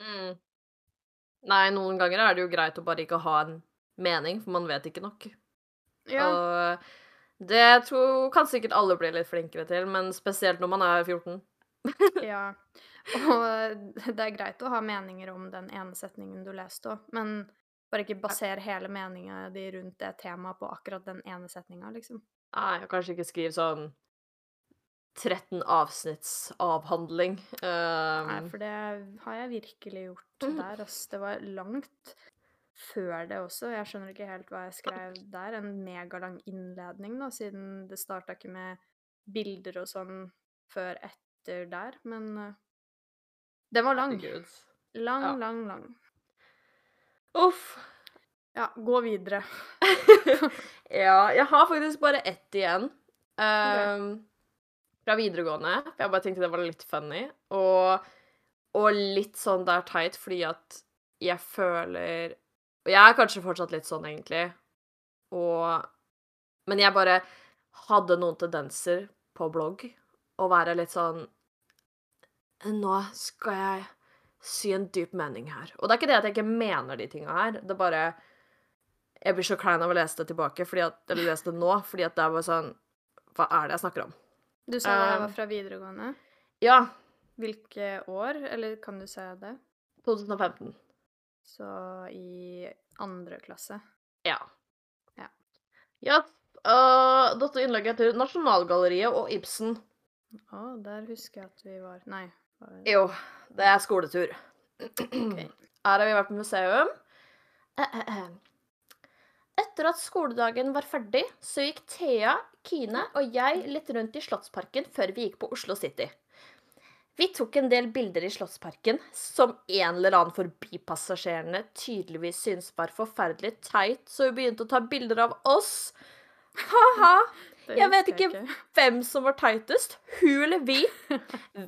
Mm. Nei, noen ganger er det jo greit å bare ikke ha en mening, for man vet ikke nok. Ja, Og det tror, kan sikkert alle bli litt flinkere til, men spesielt når man er 14. ja. Og det er greit å ha meninger om den ene setningen du leste òg, men bare ikke basere hele meninga di rundt det temaet på akkurat den ene setninga, liksom. Nei, og kanskje ikke skrive sånn 13 avsnitts avhandling. Nei, Um, for det har jeg virkelig gjort Mhm. der, ass. Det var langt før det også. Jeg skjønner ikke helt hva jeg skrev der. En megalang innledning, da, siden det starta ikke med bilder og sånn før etter der, men uh, Den var lang. Lang, Ja. lang, lang. Uff. Ja, gå videre. ja, jeg har faktisk bare ett igjen. Um, fra videregående. For jeg bare tenkte det var litt funny. Og, og litt sånn det er teit, fordi at jeg føler Og jeg er kanskje fortsatt litt sånn, egentlig. Og Men jeg bare hadde noen tendenser på blogg å være litt sånn Nå skal jeg si en dyp mening her. Og det er ikke det at jeg ikke mener de tinga her. Det er bare Jeg blir så klein av å lese det tilbake, fordi at, eller lese det nå, fordi at det er bare sånn Hva er det jeg snakker om? Du sa det Um, var fra videregående. Ja, Hvilke år, eller kan du si det? 2015. Så i andre klasse. Ja. Ja. Ja, uh, dette innlegget heter Nasjonalgalleriet og Ibsen. Å, der husker jeg at vi var Nei. Var... Jo, det er skoletur. ok. Her har vi vært på museum. Etter at skoledagen var ferdig, så gikk Thea, Kine og jeg litt rundt i Slottsparken før vi gikk på Oslo City. Vi tok en del bilder i Slottsparken som en eller annen forbipassasjerene tydeligvis syntes var forferdelig teit, så hun begynte å ta bilder av oss. Ha-ha. Jeg vet ikke hvem som var teitest, hun eller vi.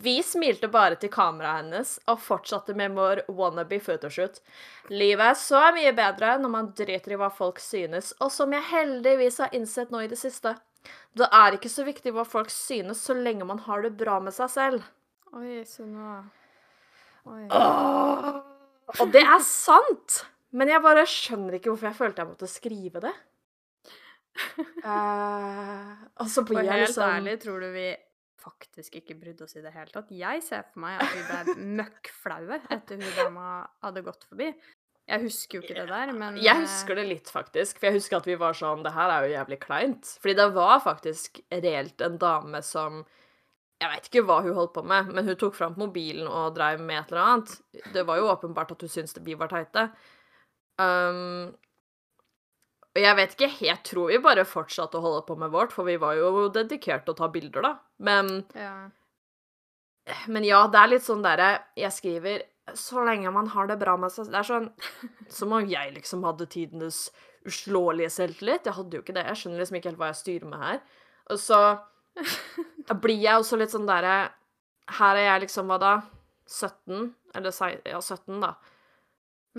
Vi smilte bare til kameraet hennes og fortsatte med vår wannabe photoshoot. Livet er så mye bedre når man driter i hva folk synes, og som jeg heldigvis har innsett nå i det siste. Det er ikke så viktig hva folk synes, så lenge man har det bra med seg selv. Oi, så nå Oi. Åh, og det er sant! Men jeg bare skjønner ikke hvorfor jeg følte jeg måtte skrive det. Uh, og så blir jeg helt liksom ærlig, tror du vi faktisk ikke brydde oss i det hele tatt? Jeg ser for meg at vi ble møkkflaue etter hun dama hadde gått forbi. Jeg husker jo ikke det der, men Jeg husker det litt, faktisk. For jeg husker at vi var sånn Det her er jo jævlig kleint. Fordi det var faktisk reelt en dame som Jeg veit ikke hva hun holdt på med, men hun tok fram mobilen og dreiv med et eller annet. Det var jo åpenbart at hun syntes vi var teite. Um, og jeg vet ikke, jeg tror vi bare fortsatte å holde på med vårt, for vi var jo dedikert til å ta bilder, da. Men ja. men ja, det er litt sånn derre Jeg skriver så lenge man har det bra med seg Det er sånn Som om jeg liksom hadde tidenes uslåelige selvtillit. Jeg hadde jo ikke det. Jeg skjønner liksom ikke helt hva jeg styrer med her. Og så blir jeg også litt sånn derre Her er jeg liksom, hva da? 17? Eller 16, ja, 17, da.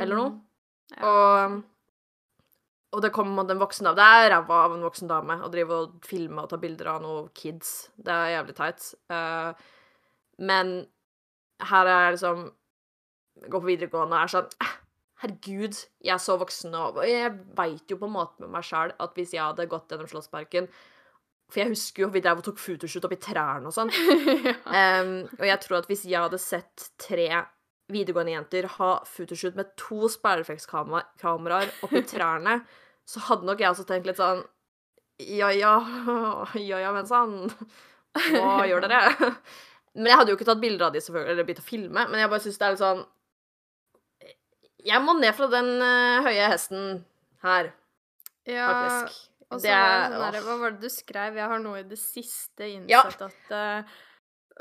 Eller noe. Mm. Ja. Og og det kommer en voksen dame. Det er ræva av en voksen dame å drive og filme og ta bilder av noen kids. Det er jævlig teit. Uh, men her er jeg liksom Går på videregående og er sånn eh, Herregud, jeg er så voksen og Jeg veit jo på en måte med meg sjæl at hvis jeg hadde gått gjennom Slottsparken For jeg husker jo vi drev og tok photoshoot oppi trærne og sånn. ja. um, og jeg tror at hvis jeg hadde sett tre videregående jenter ha photoshoot med to speilreflekskameraer oppi trærne, så hadde nok jeg også tenkt litt sånn Ja ja, ja ja, men sånn Hva gjør dere? Men jeg hadde jo ikke tatt bilder av de, selvfølgelig, eller begynt å filme, men jeg bare syns det er litt sånn Jeg må ned fra den uh, høye hesten her, ja. faktisk. Og så var det sånn der. Hva var det du skrev? Jeg har nå i det siste Ja. at uh,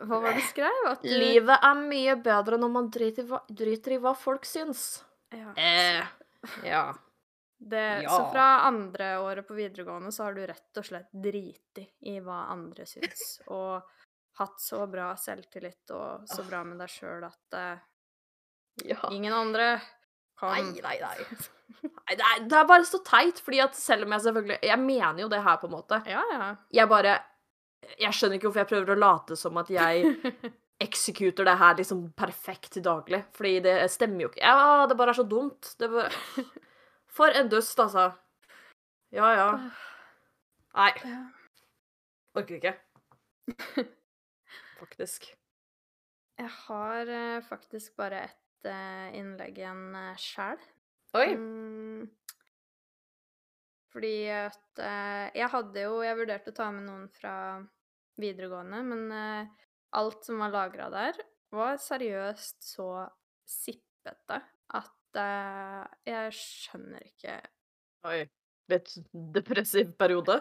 Hva var det du skrev? At du Livet er mye bedre når man driter i hva, driter i hva folk syns. ja. Eh, ja. Det, Ja. Så fra andre året på videregående så har du rett og slett driti i hva andre syns, og hatt så bra selvtillit og så bra med deg sjøl at uh, ja. ingen andre kan Nei, nei, nei. Nei, det, er, det er bare så teit, fordi at selv om jeg selvfølgelig Jeg mener jo det her, på en måte. Ja, ja. Jeg bare Jeg skjønner ikke hvorfor jeg prøver å late som at jeg executer det her liksom perfekt til daglig, fordi det stemmer jo ikke. Ja, det bare er så dumt. Det bare For en dust, altså. Ja, ja. Nei, orker ikke. Faktisk. Jeg har eh, faktisk bare ett eh, innlegg igjen uh, sjæl. Oi. Mm, fordi at eh, Jeg hadde jo Jeg vurderte å ta med noen fra videregående, men eh, alt som var lagra der, var seriøst så sippete at eh, jeg skjønner ikke Oi. Litt depressiv periode.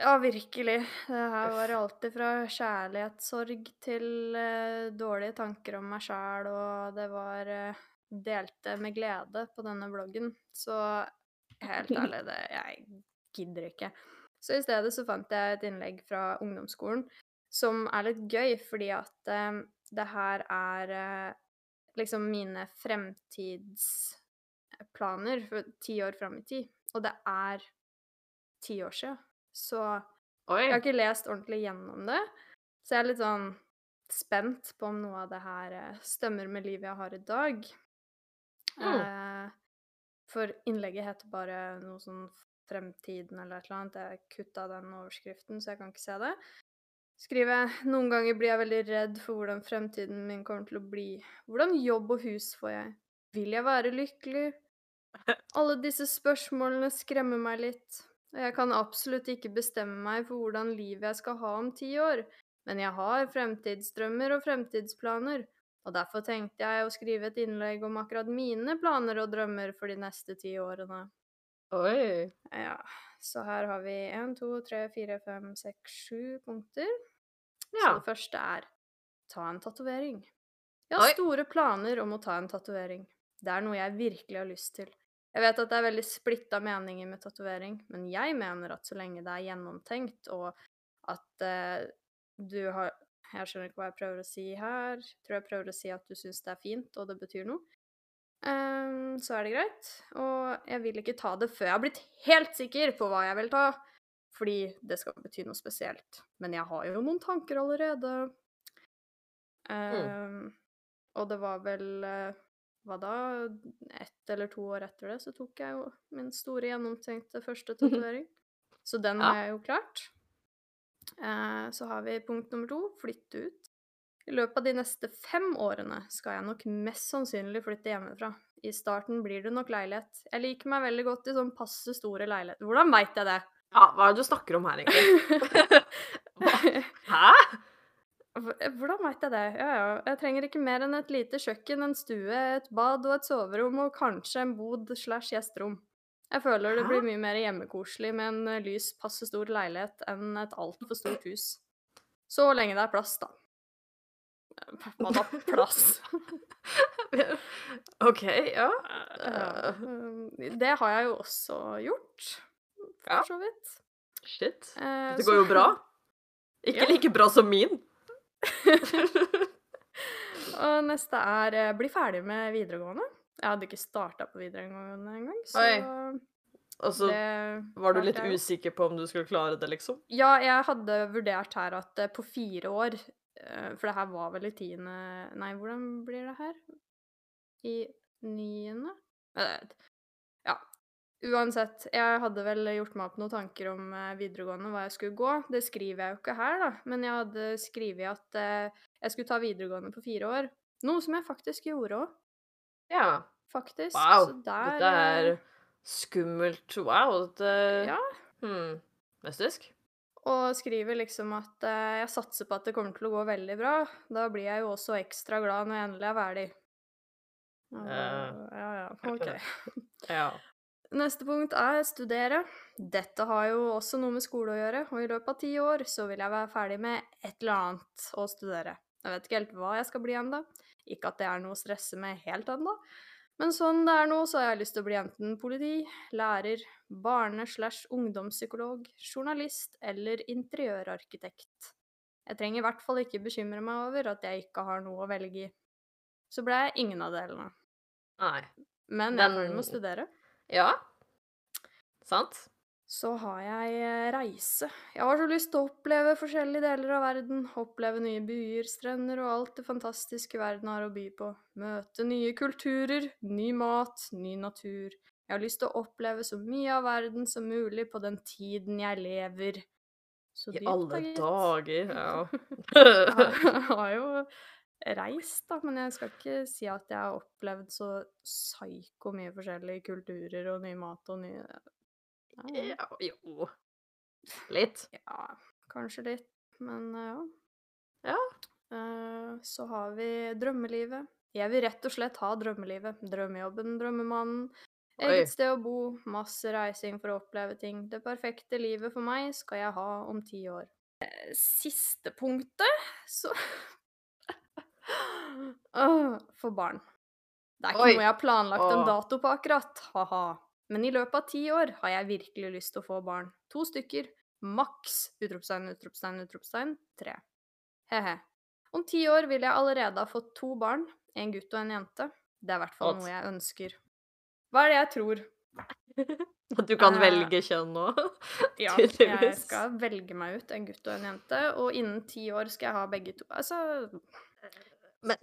Ja, virkelig. Det her var alltid fra kjærlighetssorg til eh, dårlige tanker om meg sjæl, og det var eh, delte med glede på denne bloggen. Så helt ærlig, det, jeg gidder ikke. Så i stedet så fant jeg et innlegg fra ungdomsskolen som er litt gøy, fordi at eh, det her er eh, liksom mine fremtidsplaner for ti år fram i tid. Og det er ti år sia. Så Oi. jeg har ikke lest ordentlig gjennom det. Så jeg er litt sånn spent på om noe av det her eh, stemmer med livet jeg har i dag. Mm. Eh, for innlegget heter bare noe sånn Fremtiden eller et eller annet. Jeg kutta den overskriften, så jeg kan ikke se det. Skriver noen ganger blir jeg veldig redd for hvordan fremtiden min kommer til å bli. Hvordan jobb og hus får jeg? Vil jeg være lykkelig? Alle disse spørsmålene skremmer meg litt. Og jeg kan absolutt ikke bestemme meg for hvordan livet jeg skal ha om ti år. Men jeg har fremtidsdrømmer og fremtidsplaner. Og derfor tenkte jeg å skrive et innlegg om akkurat mine planer og drømmer for de neste ti årene. Oi. Ja, så her har vi én, to, tre, fire, fem, seks, sju punkter. Ja. Så det første er ta en tatovering. Jeg har Oi. store planer om å ta en tatovering. Det er noe jeg virkelig har lyst til. Jeg vet at det er veldig splitta meninger med tatovering, men jeg mener at så lenge det er gjennomtenkt, og at eh, du har Jeg skjønner ikke hva jeg prøver å si her. Jeg tror jeg prøver å si at du syns det er fint, og det betyr noe. Um, så er det greit. Og jeg vil ikke ta det før jeg har blitt helt sikker på hva jeg vil ta. Fordi det skal bety noe spesielt. Men jeg har jo noen tanker allerede. Ehm, Og det var vel eh, Hva da? Ett eller to år etter det så tok jeg jo min store, gjennomtenkte første tatovering. Så den Ja. har jeg jo klart. Eh, så har vi punkt nummer to flytte ut. I løpet av de neste fem årene skal jeg nok mest sannsynlig flytte hjemmefra. I starten blir det nok leilighet. Jeg liker meg veldig godt i sånn passe store leiligheter. Hvordan veit jeg det? Ja, hva er det du snakker om her, egentlig? Hæ? Hvor- Hvordan veit jeg det? Ja ja, jeg trenger ikke mer enn et lite kjøkken, en stue, et bad og et soverom og kanskje en bod slash gjesterom. Jeg føler det blir mye mer hjemmekoselig med en eh, lys, passe stor leilighet enn et altfor stort hus. Så lenge det er plass, da. Hva da, plass? OK, ja. Um, Det har jeg jo også gjort, for så vidt. Shit. Eh, Det går jo bra. Ikke like bra som min. Og neste er eh, bli ferdig med videregående. Jeg hadde ikke starta på videregående engang, så Oi. Og så det var du litt jeg usikker på om du skulle klare det, liksom? Ja, jeg hadde vurdert her at eh, på fire år eh, For det her var vel i tiende Nei, hvordan blir det her? I niende? Uansett, jeg hadde vel gjort meg opp noen tanker om eh, videregående, hva jeg skulle gå. Det skriver jeg jo ikke her, da, men jeg hadde skrevet at eh, jeg skulle ta videregående på fire år. Noe som jeg faktisk gjorde òg, Ja. faktisk. Wow. Så der Dette er eh, skummelt. Wow. Dette Ja. Hmm. Mystisk. Og skriver liksom at jeg satser på at det kommer til å gå veldig bra. Da blir jeg jo også ekstra glad når jeg endelig er ferdig. Eh. ja, ja, OK. Ja. Neste punkt er studere. Dette har jo også noe med skole å gjøre, og i løpet av ti år så vil jeg være ferdig med et eller annet å studere. Jeg vet ikke helt hva jeg skal bli ennå. Ikke at det er noe å stresse med helt ennå. Men sånn det er nå, så har jeg lyst til å bli enten politi, lærer, barne-slash-ungdomspsykolog, journalist eller interiørarkitekt. Jeg trenger i hvert fall ikke bekymre meg over at jeg ikke har noe å velge i. Så ble jeg ingen av delene. Nei. Men jeg er ferdig med å studere. Ja. Sant? Så har jeg eh, reise. Jeg har så lyst til å oppleve forskjellige deler av verden. Oppleve nye byer, strender og alt det fantastiske verden har å by på. Møte nye kulturer, ny mat, ny natur. Jeg har lyst til å oppleve så mye av verden som mulig på den tiden jeg lever. Så I dypt, alle dager. Ja. Jeg har jo reist, da, men jeg skal ikke si at jeg har opplevd så psyko mye forskjellige kulturer og ny mat og nye Ja. Jo. Litt. Ja, kanskje litt, men ja. Ja. Uh, så har vi drømmelivet. Jeg vil rett og slett ha drømmelivet. Drømmejobben, drømmemannen. Eget sted å bo, masse reising for å oppleve ting. Det perfekte livet for meg skal jeg ha om ti år. Eh, Siste punktet, så Åh, For barn. Det er ikke Oi. noe jeg har planlagt en dato på akkurat, ha-ha. Men i løpet av ti år har jeg virkelig lyst til å få barn. To stykker. Maks! Utropstegn, utropstegn, utropstegn. Tre. He-he. Om ti år vil jeg allerede ha fått to barn. En gutt og en jente. Det er i hvert fall noe jeg ønsker. Hva er det jeg tror? At du kan Eh, velge kjønn nå. Ja, jeg skal velge meg ut en gutt og en jente, og innen ti år skal jeg ha begge to. Altså Men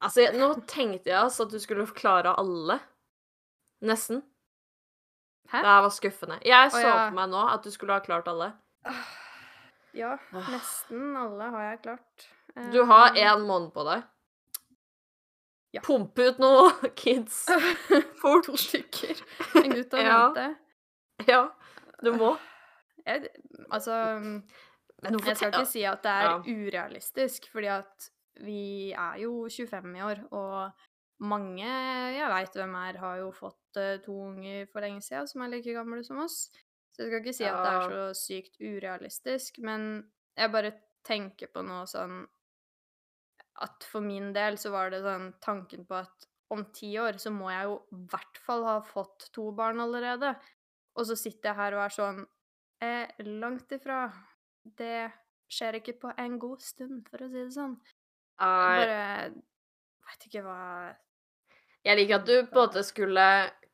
altså, jeg- nå tenkte jeg altså at du skulle forklare alle. Nesten. Hæ? Det her var skuffende. Jeg så for meg nå at du skulle ha klart alle. Ja, Ah. nesten alle har jeg klart. Du har Eh, én måned på deg. Ja. Pumpe ut noe, kids. Fort. To stykker. En gutt og en Ja. jente. Ja, du må. Jeg, altså Men Jeg skal ikke si at det er Ja. urealistisk, fordi at vi er jo 25 i år, og mange jeg veit hvem er, har jo fått eh, to unger for lenge siden som er like gamle som oss. Så jeg skal ikke si at det er så sykt urealistisk, men jeg bare tenker på noe sånn at for min del så var det sånn tanken på at om ti år så må jeg jo i hvert fall ha fått to barn allerede. Og så sitter jeg her og er sånn eh, Langt ifra. Det skjer ikke på en god stund, for å si det sånn. Jeg bare veit ikke hva Jeg liker at du måte skulle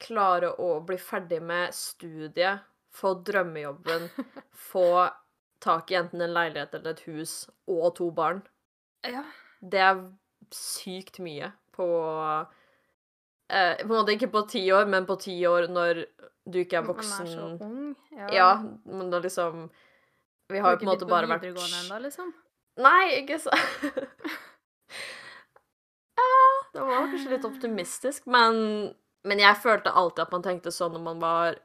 klare å bli ferdig med studiet, få drømmejobben, få tak i enten en leilighet eller et hus og to barn. Ja. Det er sykt mye på eh, På en måte ikke på ti år, men på ti år når du ikke er voksen. Man er så ung. Ja. Ja, men da liksom Vi har jo på en måte bare vært ennå, liksom. Nei, ikke så Ja, det var kanskje litt optimistisk, men, men jeg følte alltid at man tenkte sånn når man var,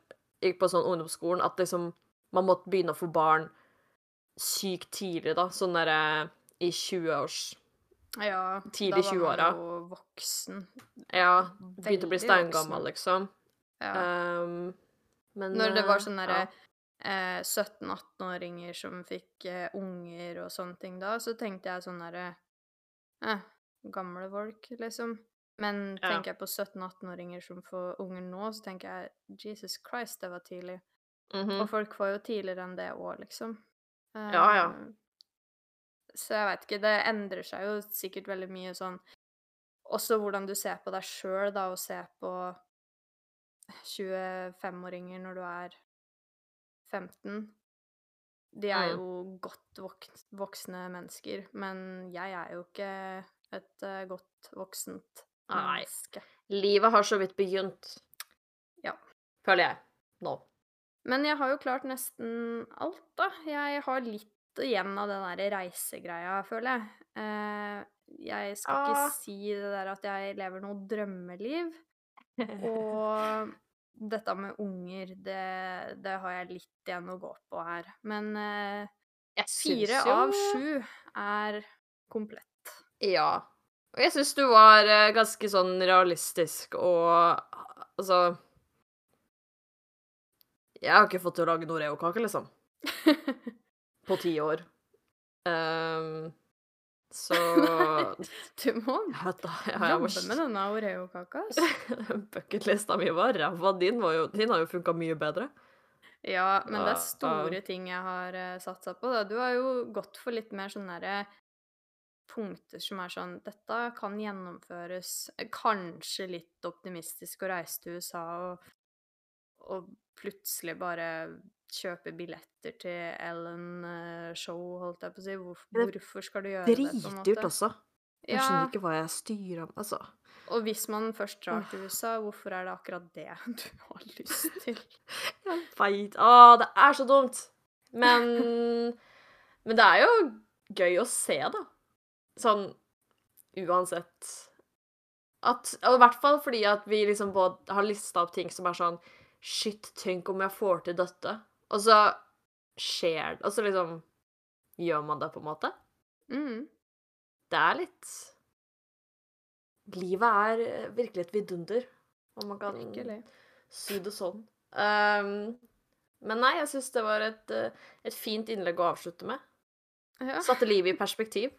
gikk på sånn ungdomsskolen, at liksom man måtte begynne å få barn sykt tidlig, da. Sånn derre i 20-års Ja, Tidlig da var 20-åra. man jo voksen. Ja, begynte å bli steingammal, liksom. Ja. Um, men Når det var eh, sånn ja. derre eh, 17-18-åringer som fikk eh, unger og sånne ting da, så tenkte jeg sånn derre eh, Gamle folk, liksom. Men Ja. tenker jeg på 17-18-åringer som får unger nå, så tenker jeg Jesus Christ, det var tidlig. mhm. Og folk får jo tidligere enn det òg, liksom. Ja, ja. Eh, Så jeg veit ikke. Det endrer seg jo sikkert veldig mye sånn Også hvordan du ser på deg sjøl, da, og ser på 25-åringer når du er 15. De er jo godt vok voksne mennesker, men jeg er jo ikke et eh, godt voksent menneske. Nei. Livet har så vidt begynt. Ja. Føler jeg. Nå. Men jeg har jo klart nesten alt, da. Jeg har litt igjen av den der reisegreia, føler jeg. Eh, jeg skal Ah. ikke si det der at jeg lever noe drømmeliv. Og dette med unger, det, det har jeg litt igjen å gå på her. Men eh, fire jo av sju er komplett. Ja. Og jeg syns du var eh, ganske sånn realistisk og altså Jeg har ikke fått til å lage noe Oreo-kake, liksom. På ti år. Ehm, så Du må da. Jobbe med denne Oreo-kaka. Bucketlista mi var ræva. Din, var jo, din har jo funka mye bedre. Ja, men det er store ting jeg har uh, satsa på. Da. Du har jo gått for litt mer sånne der, punkter som er sånn Dette kan gjennomføres. Eh, Kanskje litt optimistisk å reise til USA og, og plutselig bare kjøpe billetter til Ellen-show, holdt jeg på å si. Hvor, hvorfor skal du gjøre det? Dritdyrt, også. Jeg Ja, skjønner ikke hva jeg styrer om, Altså. og hvis man først drar til USA, hvorfor er det akkurat det du har lyst til? Jeg veit Å, det er så dumt! Men Men det er jo gøy å se, da. Sånn uansett. At Og i hvert fall fordi at vi liksom både har lista opp ting som er sånn Shit, tenk om jeg får til dette. Og så skjer det Og så liksom gjør man det, på en måte. Mm. Det er litt Livet er eh, virkelig et vidunder, om man kan Virkelig. si det sånn. Um, men nei, jeg syns det var et, eh, et fint innlegg å avslutte med. Ja. Satte livet i perspektiv.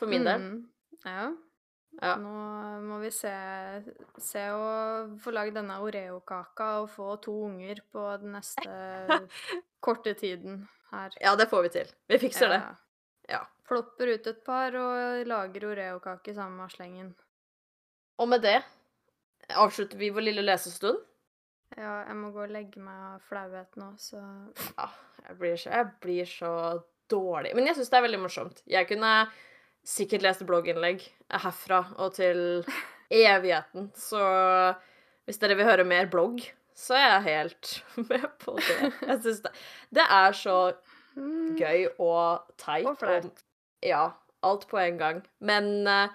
For min del. Mm, ja. Ja. Nå må vi se, se å få lagd denne Oreo-kaka og få to unger på den neste korte tiden her. ja, det får vi til. Vi fikser det. Ja. Plopper ut et par og lager Oreo-kake sammen med slengen. Og med det avslutter vi vår lille lesestund. Ja, jeg må gå og legge meg av flauhet nå, så Ja, jeg blir så, jeg blir så dårlig. Men jeg syns det er veldig morsomt. Jeg kunne sikkert lest blogginnlegg herfra og til evigheten. Så hvis dere vil høre mer blogg, så er jeg helt med på det. Jeg syns det, det er så gøy og teit. Og flaut. Ja. Alt på en gang. Men eh,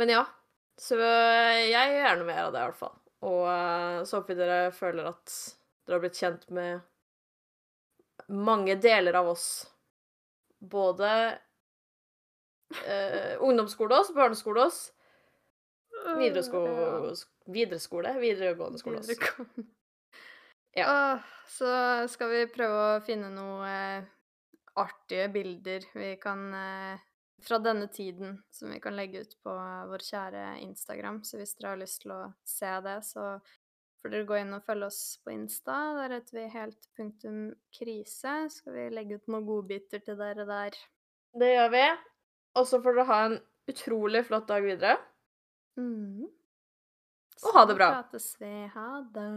Men ja. Så jeg gjør gjerne mer av det, i hvert fall. Og eh, så håper vi dere føler at dere har blitt kjent med mange deler av oss. Både eh, ungdomsskole oss, barneskole oss, videregående skole, videregående skole oss. Videregående. Ja. Åh, så skal vi prøve å finne noe eh, artige bilder vi kan eh, fra denne tiden som vi kan legge ut på vår kjære Instagram. Så hvis dere har lyst til å se det, så får dere gå inn og følge oss på Insta. Der heter vi helt punktum krise. Skal vi legge ut noen godbiter til dere der. Det gjør vi. Og så får dere ha en utrolig flott dag videre. Mm. Og ha det bra. Så prates vi. Ha det.